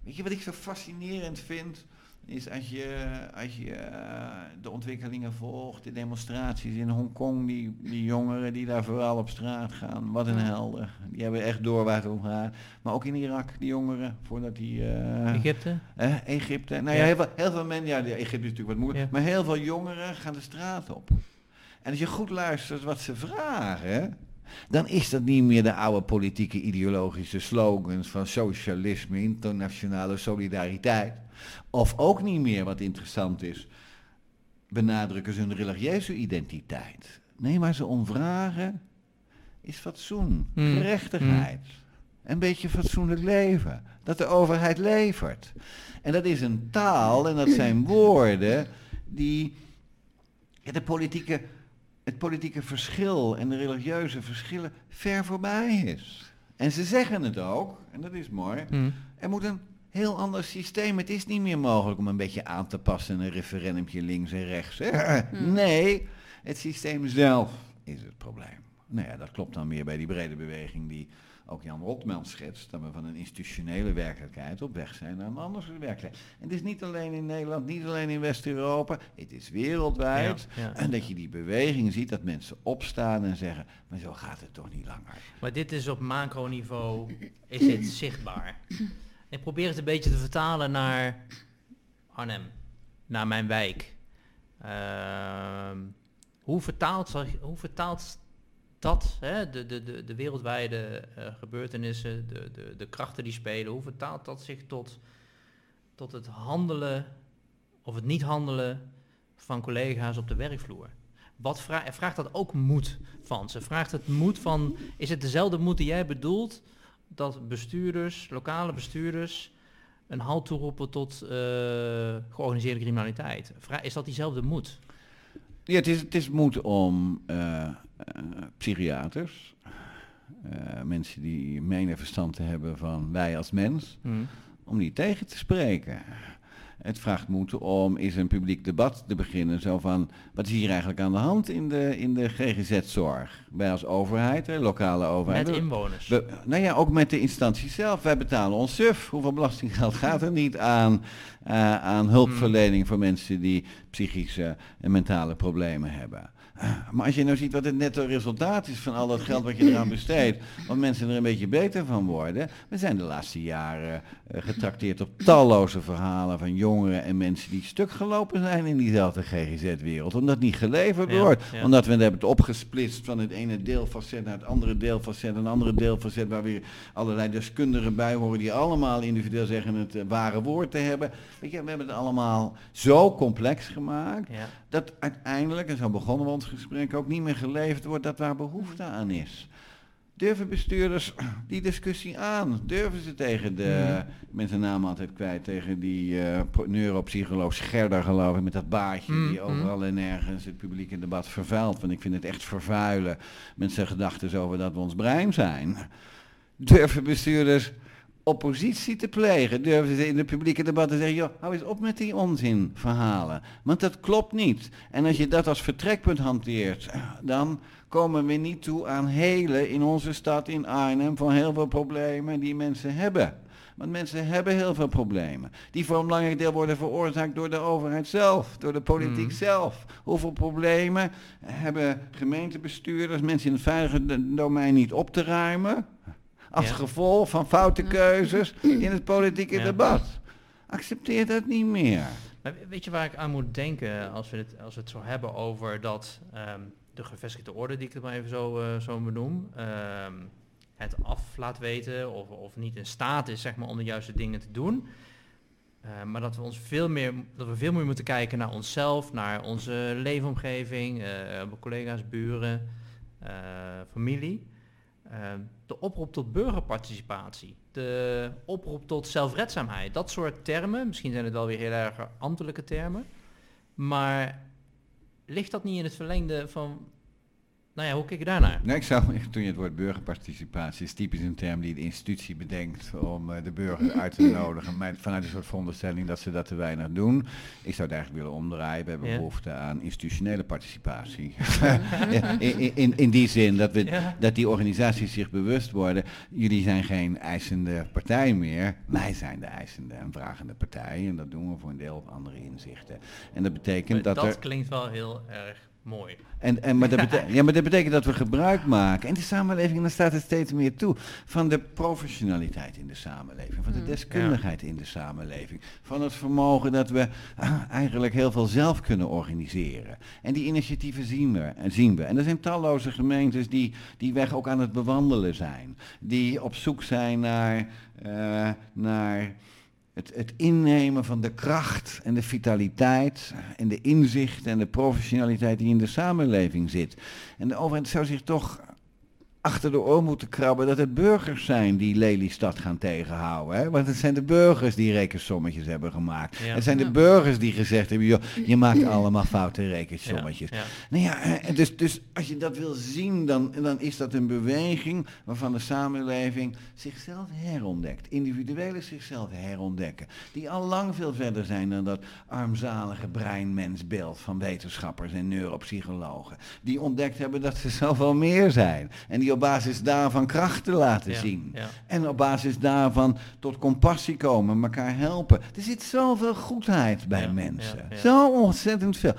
Weet je wat ik zo fascinerend vind? Is als je, als je eh, de ontwikkelingen volgt, de demonstraties in Hongkong, die, die jongeren die daar vooral op straat gaan, wat een Ja. helden. Die hebben echt door waar het om gaat. Maar ook in Irak, die jongeren, voordat die... eh, Egypte? Egypte. Nou ja, Ja. heel, veel, heel veel mensen, ja, de Egypte is natuurlijk wat moeilijk, Ja. maar heel veel jongeren gaan de straat op. En als je goed luistert wat ze vragen, dan is dat niet meer de oude politieke ideologische slogans van socialisme, internationale solidariteit. Of ook niet meer, wat interessant is, benadrukken ze hun religieuze identiteit. Nee, maar ze omvragen is fatsoen, Hmm. gerechtigheid. Een beetje fatsoenlijk leven. Dat de overheid levert. En dat is een taal en dat zijn *laughs* woorden die ja, de politieke, het politieke verschil en de religieuze verschillen ver voorbij is. En ze zeggen het ook, en dat is mooi. Mm. Er moet een heel ander systeem. Het is niet meer mogelijk om een beetje aan te passen een referendumje links en rechts. hè. Hmm. Nee, het systeem zelf is het probleem. Nou ja, dat klopt dan weer bij die brede beweging die ook Jan Rotman schetst, dat we van een institutionele werkelijkheid op weg zijn naar een andere werkelijkheid. En het is niet alleen in Nederland, niet alleen in West-Europa, het is wereldwijd. Ja, ja. En dat je die beweging ziet, dat mensen opstaan en zeggen, maar zo gaat het toch niet langer. Maar dit is op macroniveau, is dit zichtbaar. Ik probeer het een beetje te vertalen naar Arnhem, naar mijn wijk. Ehm, hoe, vertaalt, hoe vertaalt dat, hè, de, de, de, de wereldwijde eh, gebeurtenissen, de, de, de krachten die spelen, hoe vertaalt dat zich tot, tot het handelen of het niet handelen van collega's op de werkvloer? Wat vra vraagt dat ook moed van ze? Vraagt het moed van, is het dezelfde moed die jij bedoelt, dat bestuurders, lokale bestuurders, een halt toeroepen tot eh, georganiseerde criminaliteit? Vra- is dat diezelfde moed? Ja, het is, het is moed om eh, eh, psychiaters, mensen die menen verstand te hebben van wij als mens, om die tegen te spreken. Het vraagt moed om eens een publiek debat te beginnen. Zo van, wat is hier eigenlijk aan de hand in de, in de GGZ-zorg? Wij als overheid, hè, lokale overheid. Met inwoners. we, nou ja, ook met de instanties zelf. Wij betalen ons suf. Hoeveel belastinggeld *laughs* gaat er niet aan, eh, aan hulpverlening voor mensen die psychische en mentale problemen hebben? Eh, Maar als je nou ziet wat het netto resultaat is van al dat geld wat je eraan *laughs* besteedt, wat mensen er een beetje beter van worden. We zijn de laatste jaren eh, getrakteerd op talloze verhalen van jongeren en mensen die stuk gelopen zijn in diezelfde GGZ-wereld. Omdat niet geleverd wordt. ja. Omdat we het hebben het opgesplitst van het ene deelfacet naar het andere deelfacet. Een andere deelfacet waar weer allerlei deskundigen bij horen die allemaal individueel zeggen het eh, ware woord te hebben. Weet je, we hebben het allemaal zo complex gemaakt Ja. dat uiteindelijk, en zo begonnen we ons gesprek, ook niet meer geleverd wordt dat waar behoefte aan is. Durven bestuurders die discussie aan? Durven ze tegen de, Mhm. met zijn naam altijd kwijt, tegen die eh, neuropsycholoog Scherder geloof ik, met dat baardje Mhm. die overal en nergens het publieke debat vervuilt. Want ik vind het echt vervuilen met zijn gedachten over dat we ons brein zijn. Durven bestuurders oppositie te plegen? Durven ze in de publieke debatten te zeggen, joh, hou eens op met die onzinverhalen. Want dat klopt niet. En als je dat als vertrekpunt hanteert, dan komen we niet toe aan hele in onze stad in Arnhem van heel veel problemen die mensen hebben. Want mensen hebben heel veel problemen. Die voor een belangrijk deel worden veroorzaakt door de overheid zelf, door de politiek Mhm. zelf. Hoeveel problemen hebben gemeentebestuurders, mensen in het veilige domein niet op te ruimen? Als Ja. gevolg van foute keuzes in het politieke Ja. debat. Accepteer dat niet meer. Maar we- weet je waar ik aan moet denken als we het, als we het zo hebben over dat ehm, de gevestigde orde, die ik het maar even zo, eh, zo benoem, ehm, het af laat weten of, of niet in staat is zeg maar, om de juiste dingen te doen. Eh, maar dat we, ons veel meer, dat we veel meer moeten kijken naar onszelf, naar onze leefomgeving, eh, collega's, buren, familie. Eh, de oproep tot burgerparticipatie, de oproep tot zelfredzaamheid, dat soort termen, misschien zijn het wel weer heel erg ambtelijke termen, maar ligt dat niet in het verlengde van, nou ja, hoe kijk je daarnaar? Nee, ik zou, toen je het woord burgerparticipatie is typisch een term die de institutie bedenkt om eh, de burger uit te *clears throat* nodigen, maar vanuit een soort veronderstelling dat ze dat te weinig doen. Ik zou het eigenlijk willen omdraaien. We hebben Ja. behoefte aan institutionele participatie. *laughs* *laughs* in, in- in, in die zin dat, we, Ja. dat die organisaties zich bewust worden, jullie zijn geen eisende partij meer, wij zijn de eisende en vragende partij en dat doen we voor een deel op andere inzichten. En dat betekent Maar dat dat er... klinkt wel heel erg mooi. En, en, maar, dat betekent, *laughs* ja, maar dat betekent dat we gebruik maken, in de samenleving, en daar staat het steeds meer toe, van de professionaliteit in de samenleving, van de Mm. deskundigheid in de samenleving, van het vermogen dat we ah, eigenlijk heel veel zelf kunnen organiseren. En die initiatieven zien we. En, zien we. en er zijn talloze gemeentes die die weg ook aan het bewandelen zijn, die op zoek zijn naar, eh, naar het, het innemen van de kracht en de vitaliteit en de inzicht en de professionaliteit die in de samenleving zit. En de overheid zou zich toch achter de oor moeten krabben dat het burgers zijn die Lelystad gaan tegenhouden. Hè? Want het zijn de burgers die rekensommetjes hebben gemaakt. Ja. Het zijn de burgers die gezegd hebben, joh, je maakt *laughs* allemaal foute rekensommetjes. Ja, ja. Nou ja, eh, dus, dus als je dat wil zien, dan, dan is dat een beweging waarvan de samenleving zichzelf herontdekt. Individuele zichzelf herontdekken. Die al lang veel verder zijn dan dat armzalige breinmensbeeld van wetenschappers en neuropsychologen. Die ontdekt hebben dat ze *laughs* zoveel meer zijn. En die op basis daarvan krachten laten Ja, zien. ja. En op basis daarvan tot compassie komen, elkaar helpen. Er zit zoveel goedheid bij Ja, mensen. Zo ontzettend veel.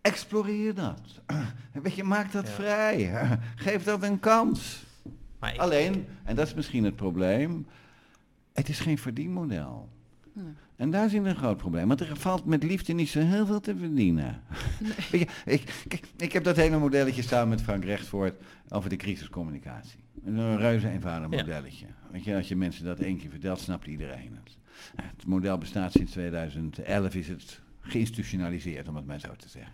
Exploreer dat. *clears throat* Weet je, maak dat vrij. *laughs* Geef dat een kans. Maar Alleen, en dat is misschien het probleem, het is geen verdienmodel. Nee. En daar zit een groot probleem, want er valt met liefde niet zo heel veel te verdienen. Weet je, ik, kijk, ik heb dat hele modelletje samen met Frank Rechtvoort over de crisiscommunicatie. Een reuze eenvoudig Ja. modelletje. Weet je, als je mensen dat één keer vertelt, snapt iedereen het. Nou, Het model bestaat sinds 2011, is het geïnstitutionaliseerd, om het maar zo te zeggen.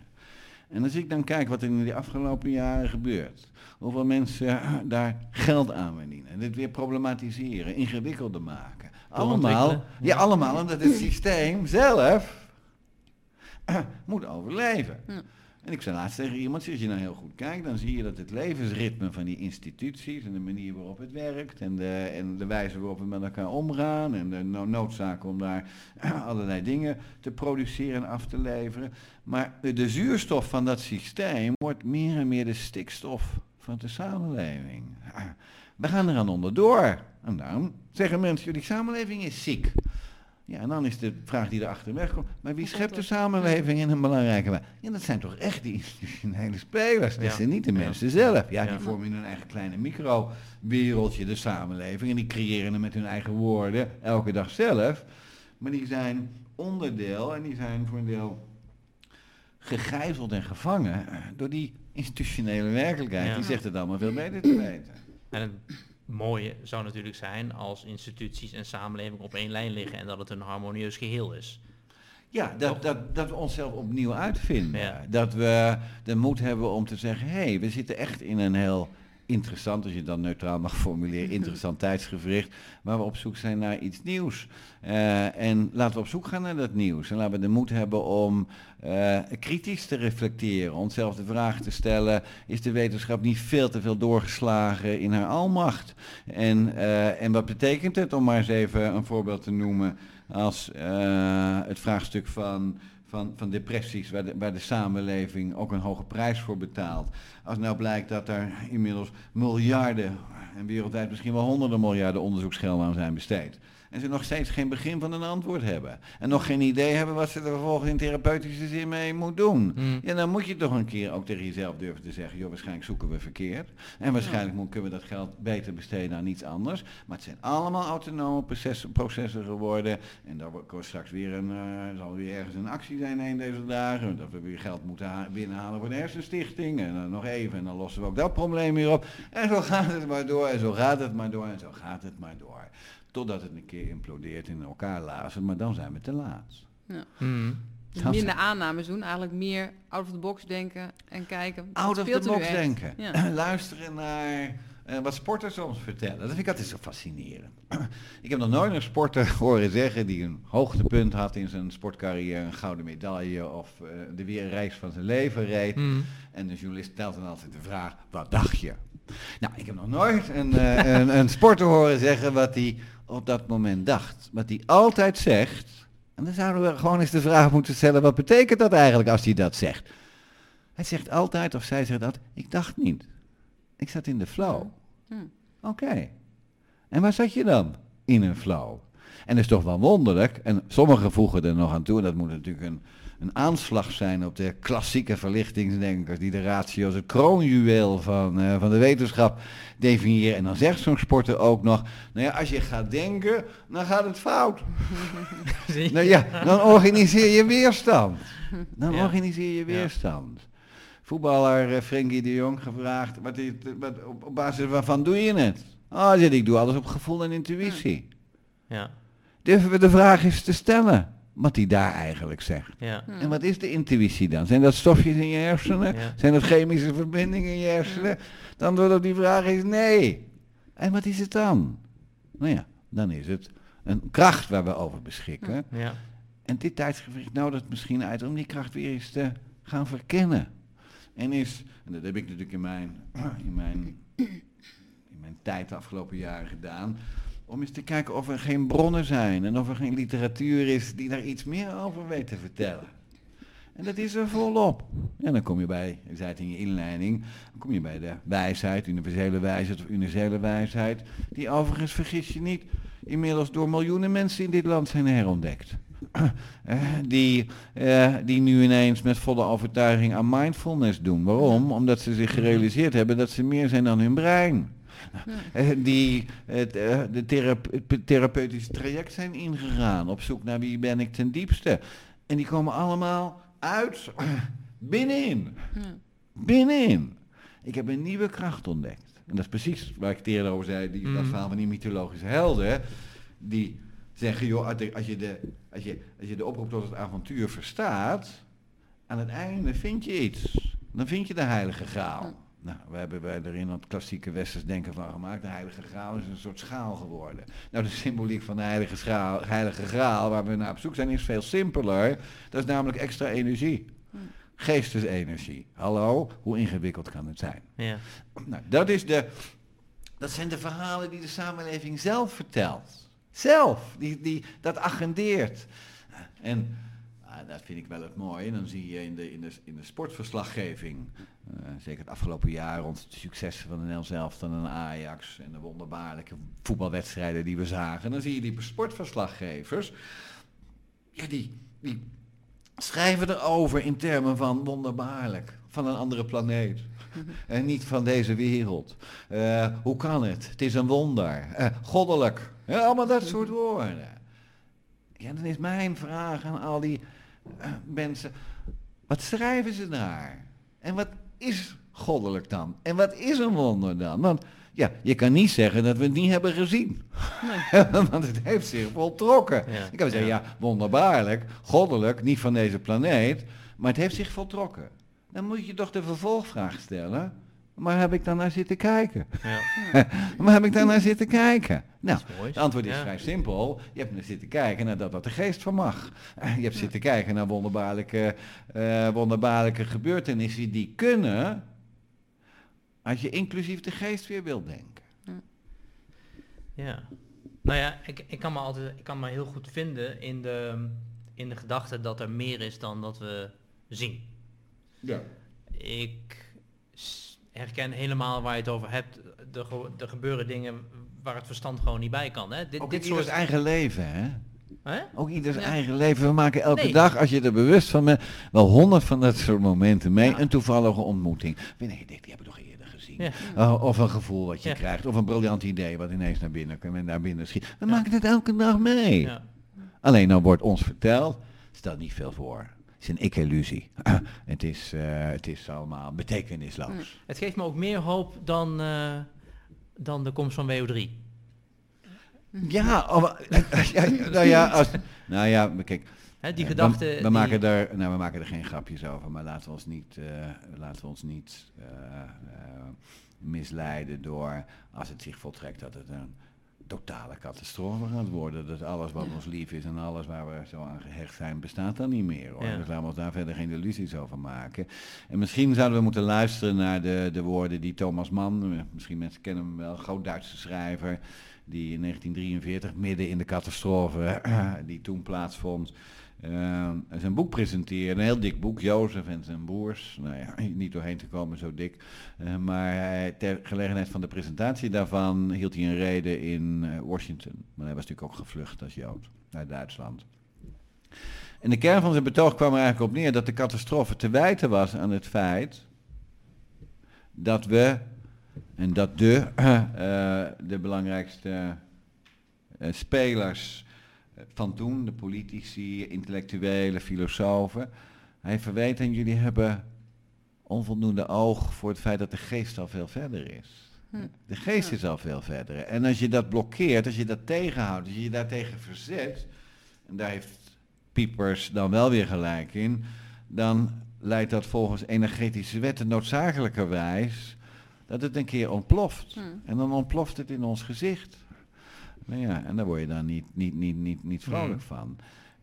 En als ik dan kijk wat er in de afgelopen jaren gebeurt, hoeveel mensen daar geld aan verdienen, en dit weer problematiseren, ingewikkelder maken. Allemaal, ja, allemaal omdat het systeem zelf *clears throat* moet overleven. Ja. En ik zei laatst tegen iemand, als je nou heel goed kijkt, dan zie je dat het levensritme van die instituties en de manier waarop het werkt en de, en de wijze waarop we met elkaar omgaan en de no- noodzaak om daar *clears throat* allerlei dingen te produceren en af te leveren. Maar de zuurstof van dat systeem wordt meer en meer de stikstof van de samenleving. *clears throat* We gaan eraan onderdoor. En daarom zeggen mensen, jullie samenleving is ziek. Ja, en dan is de vraag die erachter wegkomt, maar wie schept de samenleving in een belangrijke wijze? Ja, dat zijn toch echt die institutionele spelers, dat Ja. zijn niet de Ja. mensen zelf. Ja, die Ja. vormen in hun eigen kleine microwereldje de samenleving en die creëren hem met hun eigen woorden elke dag zelf. Maar die zijn onderdeel en die zijn voor een deel gegijzeld en gevangen eh, door die institutionele werkelijkheid. Ja. Die zegt het allemaal veel beter te weten. En het mooie zou natuurlijk zijn als instituties en samenleving op één lijn liggen en dat het een harmonieus geheel is. Ja, dat, dat, dat we onszelf opnieuw uitvinden. Ja. Dat we de moed hebben om te zeggen, hé, hey, we zitten echt in een heel interessant, als je dan neutraal mag formuleren, interessant *laughs* tijdsgevricht, waar we op zoek zijn naar iets nieuws. Eh, en laten we op zoek gaan naar dat nieuws. En laten we de moed hebben om eh, kritisch te reflecteren, onszelf de vraag te stellen, is de wetenschap niet veel te veel doorgeslagen in haar almacht? En, eh, en wat betekent het, om maar eens even een voorbeeld te noemen, als het vraagstuk van van, van depressies, waar de, waar de samenleving ook een hoge prijs voor betaalt. Als nou blijkt dat er inmiddels miljarden, en wereldwijd misschien wel honderden miljarden onderzoeksgelden aan zijn besteed en ze nog steeds geen begin van een antwoord hebben. En nog geen idee hebben wat ze er vervolgens in therapeutische zin mee moet doen. Hmm. Ja, dan moet je toch een keer ook tegen jezelf durven te zeggen, joh, waarschijnlijk zoeken we verkeerd. En waarschijnlijk kunnen we dat geld beter besteden aan iets anders. Maar het zijn allemaal autonome processen, processen geworden. En daar wordt straks weer een, uh, zal weer ergens een actie zijn een deze dagen. Dat we weer geld moeten binnenhalen voor de hersenstichting. En dan nog even, en dan lossen we ook dat probleem weer op. En zo gaat het maar door, en zo gaat het maar door, en zo gaat het maar door. Totdat het een keer implodeert in elkaar lazen, maar dan zijn we te laat. Ja. Hmm. Dus minder aannames doen, eigenlijk meer out of the box denken en kijken. Out of the box denken. Ja. *clears throat* Luisteren naar uh, wat sporters soms vertellen. Dat vind ik altijd zo fascinerend. *clears throat* ik heb nog nooit een sporter *laughs* horen zeggen die een hoogtepunt had in zijn sportcarrière, een gouden medaille of uh, de weerreis van zijn leven reed. Hmm. En de journalist stelt dan altijd de vraag, wat dacht je? Nou, ik heb nog nooit een, uh, een, een sporter horen zeggen wat hij op dat moment dacht. Wat hij altijd zegt, en dan zouden we gewoon eens de vraag moeten stellen, wat betekent dat eigenlijk als hij dat zegt? Hij zegt altijd, of zij zegt dat, ik dacht niet. Ik zat in de flow. Hmm. Oké. En waar zat je dan? In een flow. En dat is toch wel wonderlijk, en sommigen voegen er nog aan toe, en dat moet natuurlijk een een aanslag zijn op de klassieke verlichtingsdenkers die de ratio als het kroonjuweel van, uh, van de wetenschap definiëren. En dan zegt zo'n sporter ook nog, nou ja, als je gaat denken, dan gaat het fout. *laughs* nou ja, dan organiseer je weerstand. Dan organiseer je weerstand. Voetballer uh, Frenkie de Jong gevraagd, wat, is, wat, op, op, basis waarvan doe je het? Oh, zit ik doe alles op gevoel en intuïtie. Ja. Durven we de vraag eens te stellen? Wat hij daar eigenlijk zegt. Ja. En wat is de intuïtie dan? Zijn dat stofjes in je hersenen? Zijn dat chemische verbindingen in je hersenen? Dan antwoord op die vraag is nee. En wat is het dan? Nou ja, dan is het een kracht waar we over beschikken. Ja. En dit tijdsgevricht nodigt misschien uit om die kracht weer eens te gaan verkennen. En is, en dat heb ik natuurlijk in mijn, *clears throat* in mijn, in mijn tijd de afgelopen jaren gedaan, om eens te kijken of er geen bronnen zijn en of er geen literatuur is die daar iets meer over weet te vertellen. En dat is er volop. En dan kom je bij, ik zei het in je inleiding, dan kom je bij de wijsheid, universele wijsheid of universele wijsheid, die overigens, vergis je niet, inmiddels door miljoenen mensen in dit land zijn herontdekt. *clears throat* Eh, die, uh, die nu ineens met volle overtuiging aan mindfulness doen. Waarom? Omdat ze zich gerealiseerd hebben dat ze meer zijn dan hun brein. Eh, die het uh, de therapeutische traject zijn ingegaan. Op zoek naar wie ben ik ten diepste. En die komen allemaal uit binnenin. Binnenin. Ik heb een nieuwe kracht ontdekt. En dat is precies waar ik het eerder over zei, die, dat mm. verhaal van die mythologische helden. Die zeggen, joh, als je, de, als, je, als je de oproep tot het avontuur verstaat, aan het einde vind je iets. Dan vind je de heilige graal. Nou, we hebben wij er in het klassieke westers denken van gemaakt. De heilige graal is een soort schaal geworden. Nou, de symboliek van de heilige, schaal, heilige graal, waar we naar op zoek zijn, is veel simpeler. Dat is namelijk extra energie. Hm. Geestesenergie. Hallo, hoe ingewikkeld kan het zijn? Ja. Nou, dat, is de, dat zijn de verhalen die de samenleving zelf vertelt. Zelf, die, die dat agendeert. En dat vind ik wel het mooie. Dan zie je in de, in de, in de sportverslaggeving, uh, zeker het afgelopen jaar rond de successen van de NL zelf en Ajax en de wonderbaarlijke voetbalwedstrijden die we zagen. Dan zie je die sportverslaggevers, ja, die, die schrijven erover in termen van wonderbaarlijk, van een andere planeet. *laughs* en niet van deze wereld. Uh, hoe kan het? Het is een wonder. Uh, goddelijk. Ja, allemaal dat soort woorden. Ja, dan is mijn vraag aan al die uh, mensen, wat schrijven ze daar? En wat is goddelijk dan? En wat is een wonder dan? Want ja, je kan niet zeggen dat we het niet hebben gezien. Nee. *laughs* Want het heeft zich voltrokken. Ik kan zeggen, ja, wonderbaarlijk, goddelijk, niet van deze planeet, maar het heeft zich voltrokken. Dan moet je toch de vervolgvraag stellen, waar heb ik dan naar zitten kijken? Ja, *laughs* waar heb ik dan naar zitten kijken? Nou, het antwoord is Ja. vrij simpel. Je hebt naar zitten kijken naar dat wat de geest vermag. Eh, Je hebt zitten kijken naar wonderbaarlijke, eh, wonderbaarlijke gebeurtenissen die kunnen, als je inclusief de geest weer wilt denken. Ja. Nou ja, ik, ik, kan me altijd, ik kan me heel goed vinden in de, in de gedachte dat er meer is dan dat we zien. Ja. Ik herken helemaal waar je het over hebt. Er, ge- er gebeuren dingen waar het verstand gewoon niet bij kan. Hè? Dit, Ook dit soort... eigen leven, hè? Hè? Ook ieders Ja. eigen leven. We maken elke Nee. dag, als je er bewust van bent, wel honderd van dat soort momenten mee. Ja. Een toevallige ontmoeting. Wanneer je denkt, die hebben we toch eerder gezien. Ja. Uh, of een gevoel wat je krijgt. Of een briljant idee wat ineens naar binnen komt en naar binnen schiet. We maken het elke dag mee. Alleen dan wordt ons verteld, stelt niet veel voor. Is een ik-illusie. *clears throat* het, is, eh, het is allemaal betekenisloos. Het geeft me ook meer hoop dan, eh, dan de komst van WO3. Ja, of- *laughs* ja, nou ja, als, nou ja, kijk, die Eh, gedachte... We, we die- maken er, nou, we maken er geen grapjes over, maar laten we ons niet, laten we ons niet misleiden door als het zich voltrekt dat het een totale catastrofe gaat worden. Dat alles wat Ja. ons lief is en alles waar we zo aan gehecht zijn, bestaat dan niet meer. Hoor. Ja. Dus laten we ons daar verder geen illusies over maken. En misschien zouden we moeten luisteren naar de, de woorden die Thomas Mann, eh, misschien mensen kennen hem wel, groot Duitse schrijver, die in 1943 midden in de catastrofe *clears throat* die toen plaatsvond, eh, zijn boek presenteerde. Een heel dik boek, Jozef en zijn broers. Nou ja, *laughs* niet doorheen te komen, zo dik. Eh, maar ter gelegenheid van de presentatie daarvan hield hij een reden in eh, Washington. Maar hij was natuurlijk ook gevlucht als Jood uit Duitsland. En de kern van zijn betoog kwam er eigenlijk op neer dat de catastrofe te wijten was aan het feit dat we, en dat de, *clears throat* eh, de belangrijkste spelers van toen, de politici, intellectuelen, filosofen, hij verweet en jullie hebben onvoldoende oog voor het feit dat de geest al veel verder is. Hm. De geest is al veel verder. En als je dat blokkeert, als je dat tegenhoudt, als je je daartegen verzet, en daar heeft Piepers dan wel weer gelijk in, dan leidt dat volgens energetische wetten noodzakelijkerwijs dat het een keer ontploft. Hm. En dan ontploft het in ons gezicht. Nou ja, en daar word je dan niet, niet, niet, niet, niet vrolijk Hmm. van.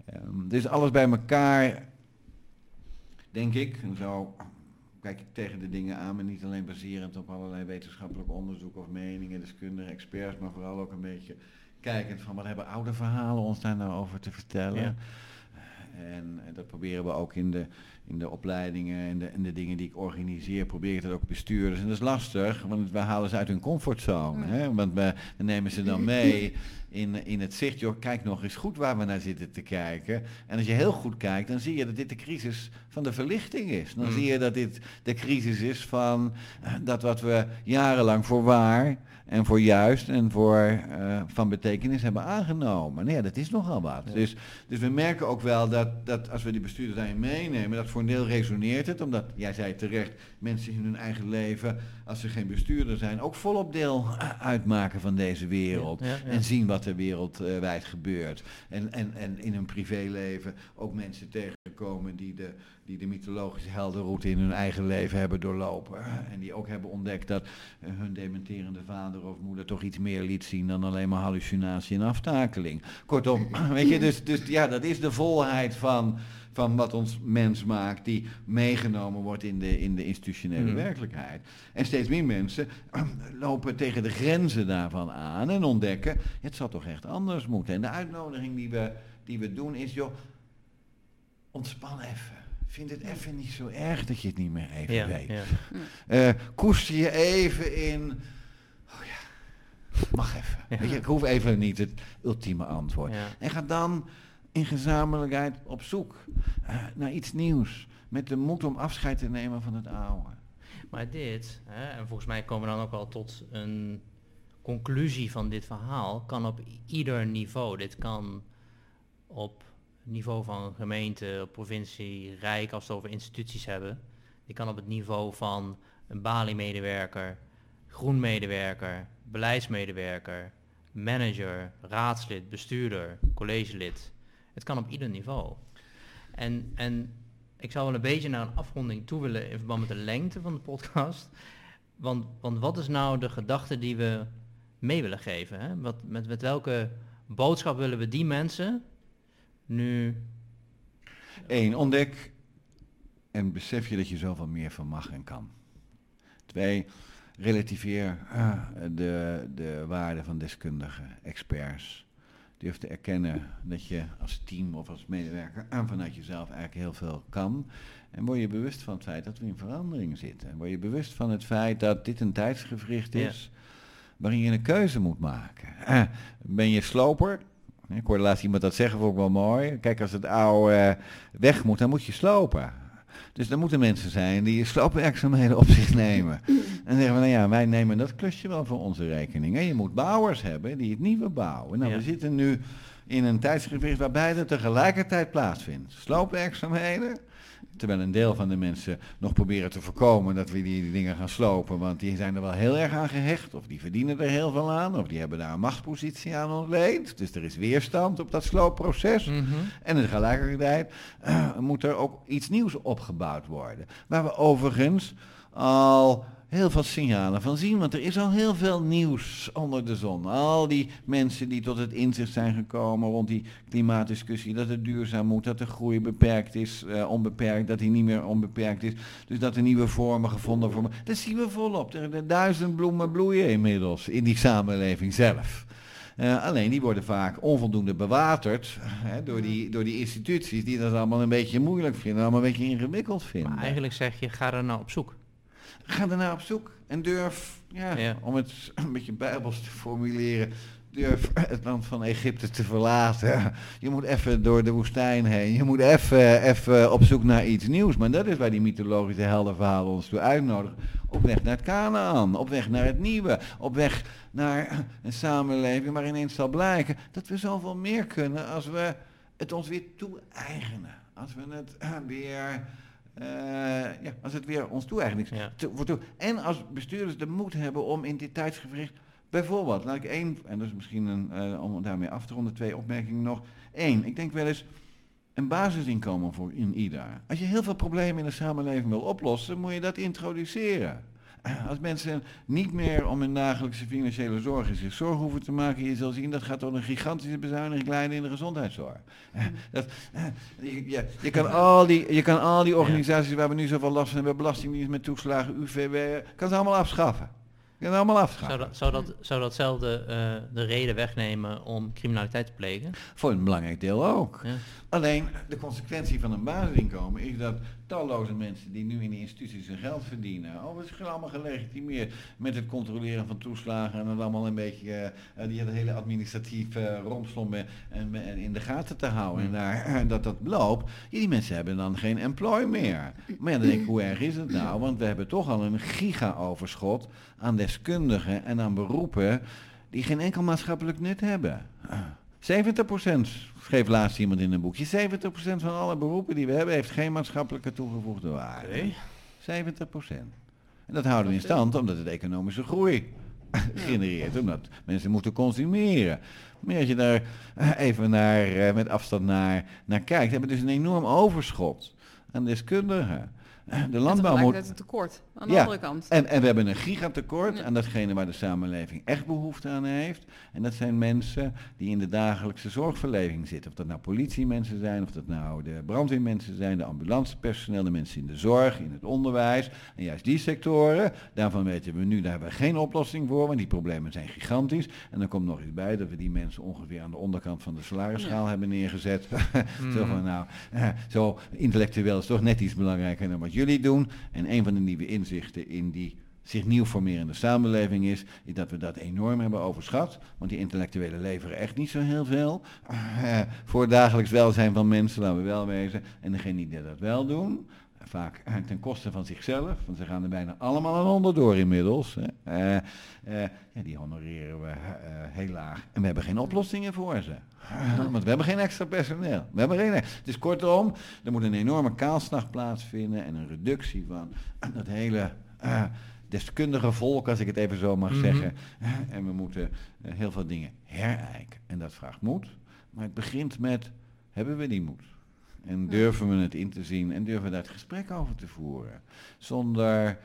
Ehm, dus alles bij elkaar, denk ik, en zo kijk ik tegen de dingen aan, maar niet alleen baserend op allerlei wetenschappelijk onderzoek of meningen, deskundigen, experts, maar vooral ook een beetje kijkend van wat hebben oude verhalen ons daar nou over te vertellen. Ja. En, dat proberen we ook in de, in de opleidingen en de, en de dingen die ik organiseer, probeer ik dat ook bestuurders. En dat is lastig, want we halen ze uit hun comfortzone. Hè? Want we, we nemen ze dan mee in, in het zicht, joh, kijk nog eens goed waar we naar zitten te kijken. En als je heel goed kijkt, dan zie je dat dit de crisis van de verlichting is. Dan Mm. zie je dat dit de crisis is van eh, dat wat we jarenlang voor waar en voor juist en voor eh, van betekenis hebben aangenomen. Nou ja, dat is nogal wat. Ja. Dus, dus we merken ook wel dat, dat als we die bestuurders daarin meenemen, dat deel resoneert het. Omdat, jij zei terecht, mensen in hun eigen leven, als ze geen bestuurder zijn, ook volop deel uitmaken van deze wereld. Ja, ja. En zien wat er wereldwijd gebeurt. En, en, en in hun privéleven ook mensen tegenkomen die de, die de mythologische heldenroute in hun eigen leven hebben doorlopen. En die ook hebben ontdekt dat eh, hun dementerende vader of moeder toch iets meer liet zien dan alleen maar hallucinatie en aftakeling. Kortom, *clears throat* weet je, dus, dus ja, dat is de volheid van, van wat ons mens maakt, die meegenomen wordt in de, in de institutionele Hmm. werkelijkheid. En steeds meer mensen *clears throat* lopen tegen de grenzen daarvan aan en ontdekken, het zal toch echt anders moeten. En de uitnodiging die we, die we doen is, joh, ontspan even. Vind het even niet zo erg dat je het niet meer even Ja, weet. ja. Eh, koester je even in. Oh ja, mag even. Ja. Weet je, ik hoef even niet het ultieme antwoord. En ga dan in gezamenlijkheid op zoek eh, naar iets nieuws. Met de moed om afscheid te nemen van het oude. Maar dit, hè, en volgens mij komen we dan ook wel tot een conclusie van dit verhaal, kan op ieder niveau. Dit kan op niveau van gemeente, provincie, rijk, als we het over instituties hebben. Dit kan op het niveau van een Bali-medewerker, groenmedewerker, beleidsmedewerker, manager, raadslid, bestuurder, collegelid. Het kan op ieder niveau. En, en ik zou wel een beetje naar een afronding toe willen in verband met de lengte van de podcast. want, want wat is nou de gedachte die we mee willen geven? Hè? Wat, met, met welke boodschap willen we die mensen nu... Eén, ontdek en besef je dat je zoveel meer van mag en kan. Twee, relativeer uh, de, de waarde van deskundigen, experts. Durf te erkennen dat je als team of als medewerker aan vanuit jezelf eigenlijk heel veel kan. En word je bewust van het feit dat we in verandering zitten. En word je bewust van het feit dat dit een tijdsgevricht is waarin je een keuze moet maken. Uh, ben je sloper? Ik hoorde laatst iemand dat zeggen, vond ik wel mooi. Kijk, als het oude weg moet, dan moet je slopen. Dus er moeten mensen zijn die sloopwerkzaamheden op zich nemen. En zeggen we, nou ja, wij nemen dat klusje wel voor onze rekening. En je moet bouwers hebben die het nieuwe bouwen. Nou, Ja. we zitten nu in een tijdsgewicht waarbij dat tegelijkertijd plaatsvindt. Sloopwerkzaamheden, terwijl een deel van de mensen nog proberen te voorkomen dat we die dingen gaan slopen, want die zijn er wel heel erg aan gehecht, of die verdienen er heel veel aan, of die hebben daar een machtspositie aan ontleend. Dus er is weerstand op dat sloopproces. Mhm. En tegelijkertijd eh, moet er ook iets nieuws opgebouwd worden. Waar we overigens al heel veel signalen van zien. Want er is al heel veel nieuws onder de zon. Al die mensen die tot het inzicht zijn gekomen rond die klimaatdiscussie. Dat het duurzaam moet, dat de groei beperkt is, eh, onbeperkt, dat die niet meer onbeperkt is. Dus dat er nieuwe vormen gevonden worden. Dat zien we volop. Er zijn duizend bloemen bloeien inmiddels in die samenleving zelf. Eh, alleen die worden vaak onvoldoende bewaterd hè, door, die, door die instituties die dat allemaal een beetje moeilijk vinden, allemaal een beetje ingewikkeld vinden. Maar eigenlijk zeg je, ga er nou op zoek. Ga nou op zoek en durf, ja, Ja. om het *laughs* een beetje bijbels te formuleren, durf het land van Egypte te verlaten. *laughs* Je moet even door de woestijn heen. Je moet even, even op zoek naar iets nieuws. Maar dat is waar die mythologische heldenverhalen ons toe uitnodigen. Op weg naar het Canaan, op weg naar het nieuwe, op weg naar een samenleving waar ineens zal blijken dat we zoveel meer kunnen als we het ons weer toe-eigenen. Als we het eh, weer, eh, ja, als het weer ons toe-eigenen is. Ja. Te- toe- En als bestuurders de moed hebben om in dit tijdsgevricht, bijvoorbeeld, laat ik één, en dat is misschien een, eh, om daarmee af te ronden, twee opmerkingen nog. Eén, ik denk wel eens een basisinkomen voor in ieder. Als je heel veel problemen in de samenleving wil oplossen, moet je dat introduceren. *clears throat* Als mensen niet meer om hun dagelijkse financiële zorgen zich zorgen hoeven te maken, je zal zien dat gaat tot een gigantische bezuiniging leiden in de gezondheidszorg. *laughs* Dat, je, je, je, kan al die, je kan al die organisaties waar we nu zoveel last van hebben, Belastingdienst met toeslagen, UVW, kan ze allemaal afschaffen. Kan ze allemaal afschaffen. Zou dat, zou dat, zou datzelfde eh, de reden wegnemen om criminaliteit te plegen? Voor een belangrijk deel ook. Ja. Alleen de consequentie van een basisinkomen is dat talloze mensen die nu in die instituties hun geld verdienen, overigens allemaal gelegitimeerd met het controleren van toeslagen en het allemaal een beetje eh, die het hele administratieve romslomp en, in de gaten te houden en daar, dat dat loopt, ja, die mensen hebben dan geen employ meer. Maar ja, dan denk ik, hoe erg is het nou? Want we hebben toch al een giga-overschot aan deskundigen en aan beroepen die geen enkel maatschappelijk nut hebben. 70% schreef laatst iemand in een boekje. 70% van alle beroepen die we hebben heeft geen maatschappelijke toegevoegde waarde. Oké. 70%. En dat houden we in stand omdat het economische groei *laughs* genereert. Omdat mensen moeten consumeren. Maar als je daar eh, even naar, eh, met afstand naar, naar kijkt, hebben we dus een enorm overschot aan deskundigen. Eh, De landbouw moet... tekort aan de Ja. andere kant. En, en we hebben een gigatekort Ja. aan datgene waar de samenleving echt behoefte aan heeft. En dat zijn mensen die in de dagelijkse zorgverlening zitten. Of dat nou politiemensen zijn, of dat nou de brandweermensen zijn, de ambulancepersoneel, de mensen in de zorg, in het onderwijs. En juist die sectoren, daarvan weten we nu, daar hebben we geen oplossing voor, want die problemen zijn gigantisch. En dan komt nog iets bij dat we die mensen ongeveer aan de onderkant van de salarisschaal hebben neergezet. *laughs* zo van, nou, *laughs* zo intellectueel is toch net iets belangrijker dan wat jullie doen. En een van de nieuwe inzichten in die zich nieuw formerende samenleving is, is dat we dat enorm hebben overschat. Want die intellectuelen leveren echt niet zo heel veel *laughs* voor het dagelijks welzijn van mensen, laten we wel wezen. En degenen die dat wel doen, vaak *laughs* ten koste van zichzelf, want ze gaan er bijna allemaal aan onderdoor inmiddels. Hè. Eh, eh, ja, die honoreren we eh, heel laag. En we hebben geen oplossingen voor ze. *laughs* Want we hebben geen extra personeel. We hebben geen, dus kortom, er moet een enorme kaalslag plaatsvinden en een reductie van *clears throat* dat hele deskundige volk, als ik het even zo mag Mhm. zeggen. *laughs* En we moeten heel veel dingen herijken. En dat vraagt moed. Maar het begint met, hebben we die moed? En durven we het in te zien en durven we daar het gesprek over te voeren? Zonder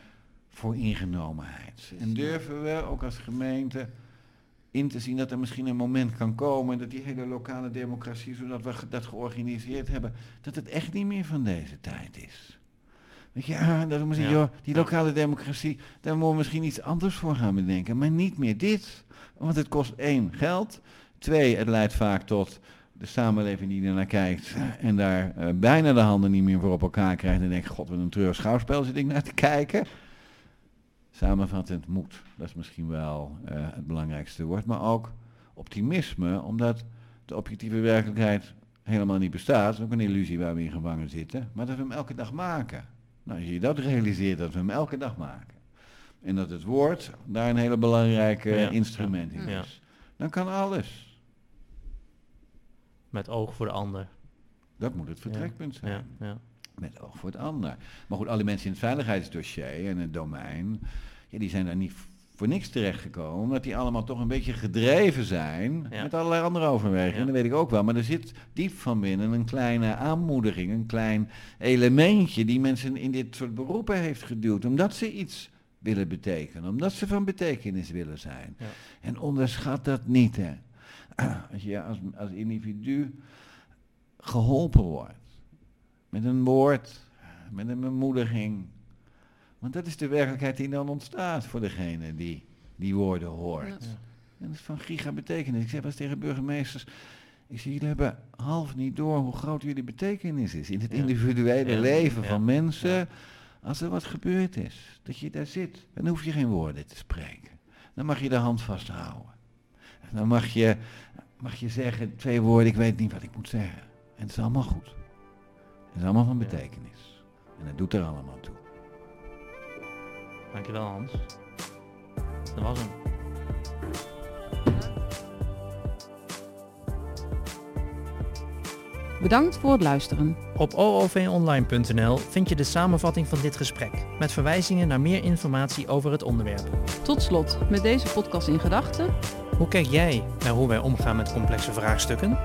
voor ingenomenheid. En durven we ook als gemeente in te zien dat er misschien een moment kan komen dat die hele lokale democratie, zodat we dat georganiseerd hebben, dat het echt niet meer van deze tijd is. Weet je, ah, dat we Ja. die lokale democratie, daar moeten we misschien iets anders voor gaan bedenken, maar niet meer dit. Want het kost één, geld. Twee, het leidt vaak tot de samenleving die er naar kijkt en daar eh, bijna de handen niet meer voor op elkaar krijgt en denkt, god, wat een treurig schouwspel zit ik naar te kijken. Samenvattend moed, dat is misschien wel eh, het belangrijkste woord, maar ook optimisme, omdat de objectieve werkelijkheid helemaal niet bestaat. Is ook een illusie waar we in gevangen zitten, maar dat we hem elke dag maken. Nou, als je dat realiseert, dat we hem elke dag maken. En dat het woord daar een hele belangrijke Ja, instrument in ja. is. Dan kan alles. Met oog voor de ander. Dat moet het vertrekpunt zijn. Ja, ja. Met oog voor het ander. Maar goed, alle mensen in het veiligheidsdossier en het domein, ja, die zijn daar niet voor niks terechtgekomen, omdat die allemaal toch een beetje gedreven zijn Ja. met allerlei andere overwegingen. Ja. Dat weet ik ook wel. Maar er zit diep van binnen een kleine aanmoediging, een klein elementje die mensen in dit soort beroepen heeft geduwd, omdat ze iets willen betekenen, omdat ze van betekenis willen zijn. Ja. En onderschat dat niet, hè. *clears throat* Als je als, als individu geholpen wordt met een woord, met een bemoediging. Want dat is de werkelijkheid die dan ontstaat voor degene die die woorden hoort. Ja. En dat is van giga betekenis. Ik zeg wel eens tegen burgemeesters, ik zeg, jullie hebben half niet door hoe groot jullie betekenis is in het Ja. individuele Ja. leven Ja. van mensen. Ja. Als er wat gebeurd is, dat je daar zit, dan hoef je geen woorden te spreken. Dan mag je de hand vasthouden. Dan mag je, mag je zeggen, twee woorden, ik weet niet wat ik moet zeggen. En het is allemaal goed. Het is allemaal van betekenis. En het doet er allemaal toe. Dankjewel Hans. Dat was hem. Bedankt voor het luisteren. Op oovonline.nl vind je de samenvatting van dit gesprek, met verwijzingen naar meer informatie over het onderwerp. Tot slot, met deze podcast in gedachten, Hoe kijk jij naar hoe wij omgaan met complexe vraagstukken?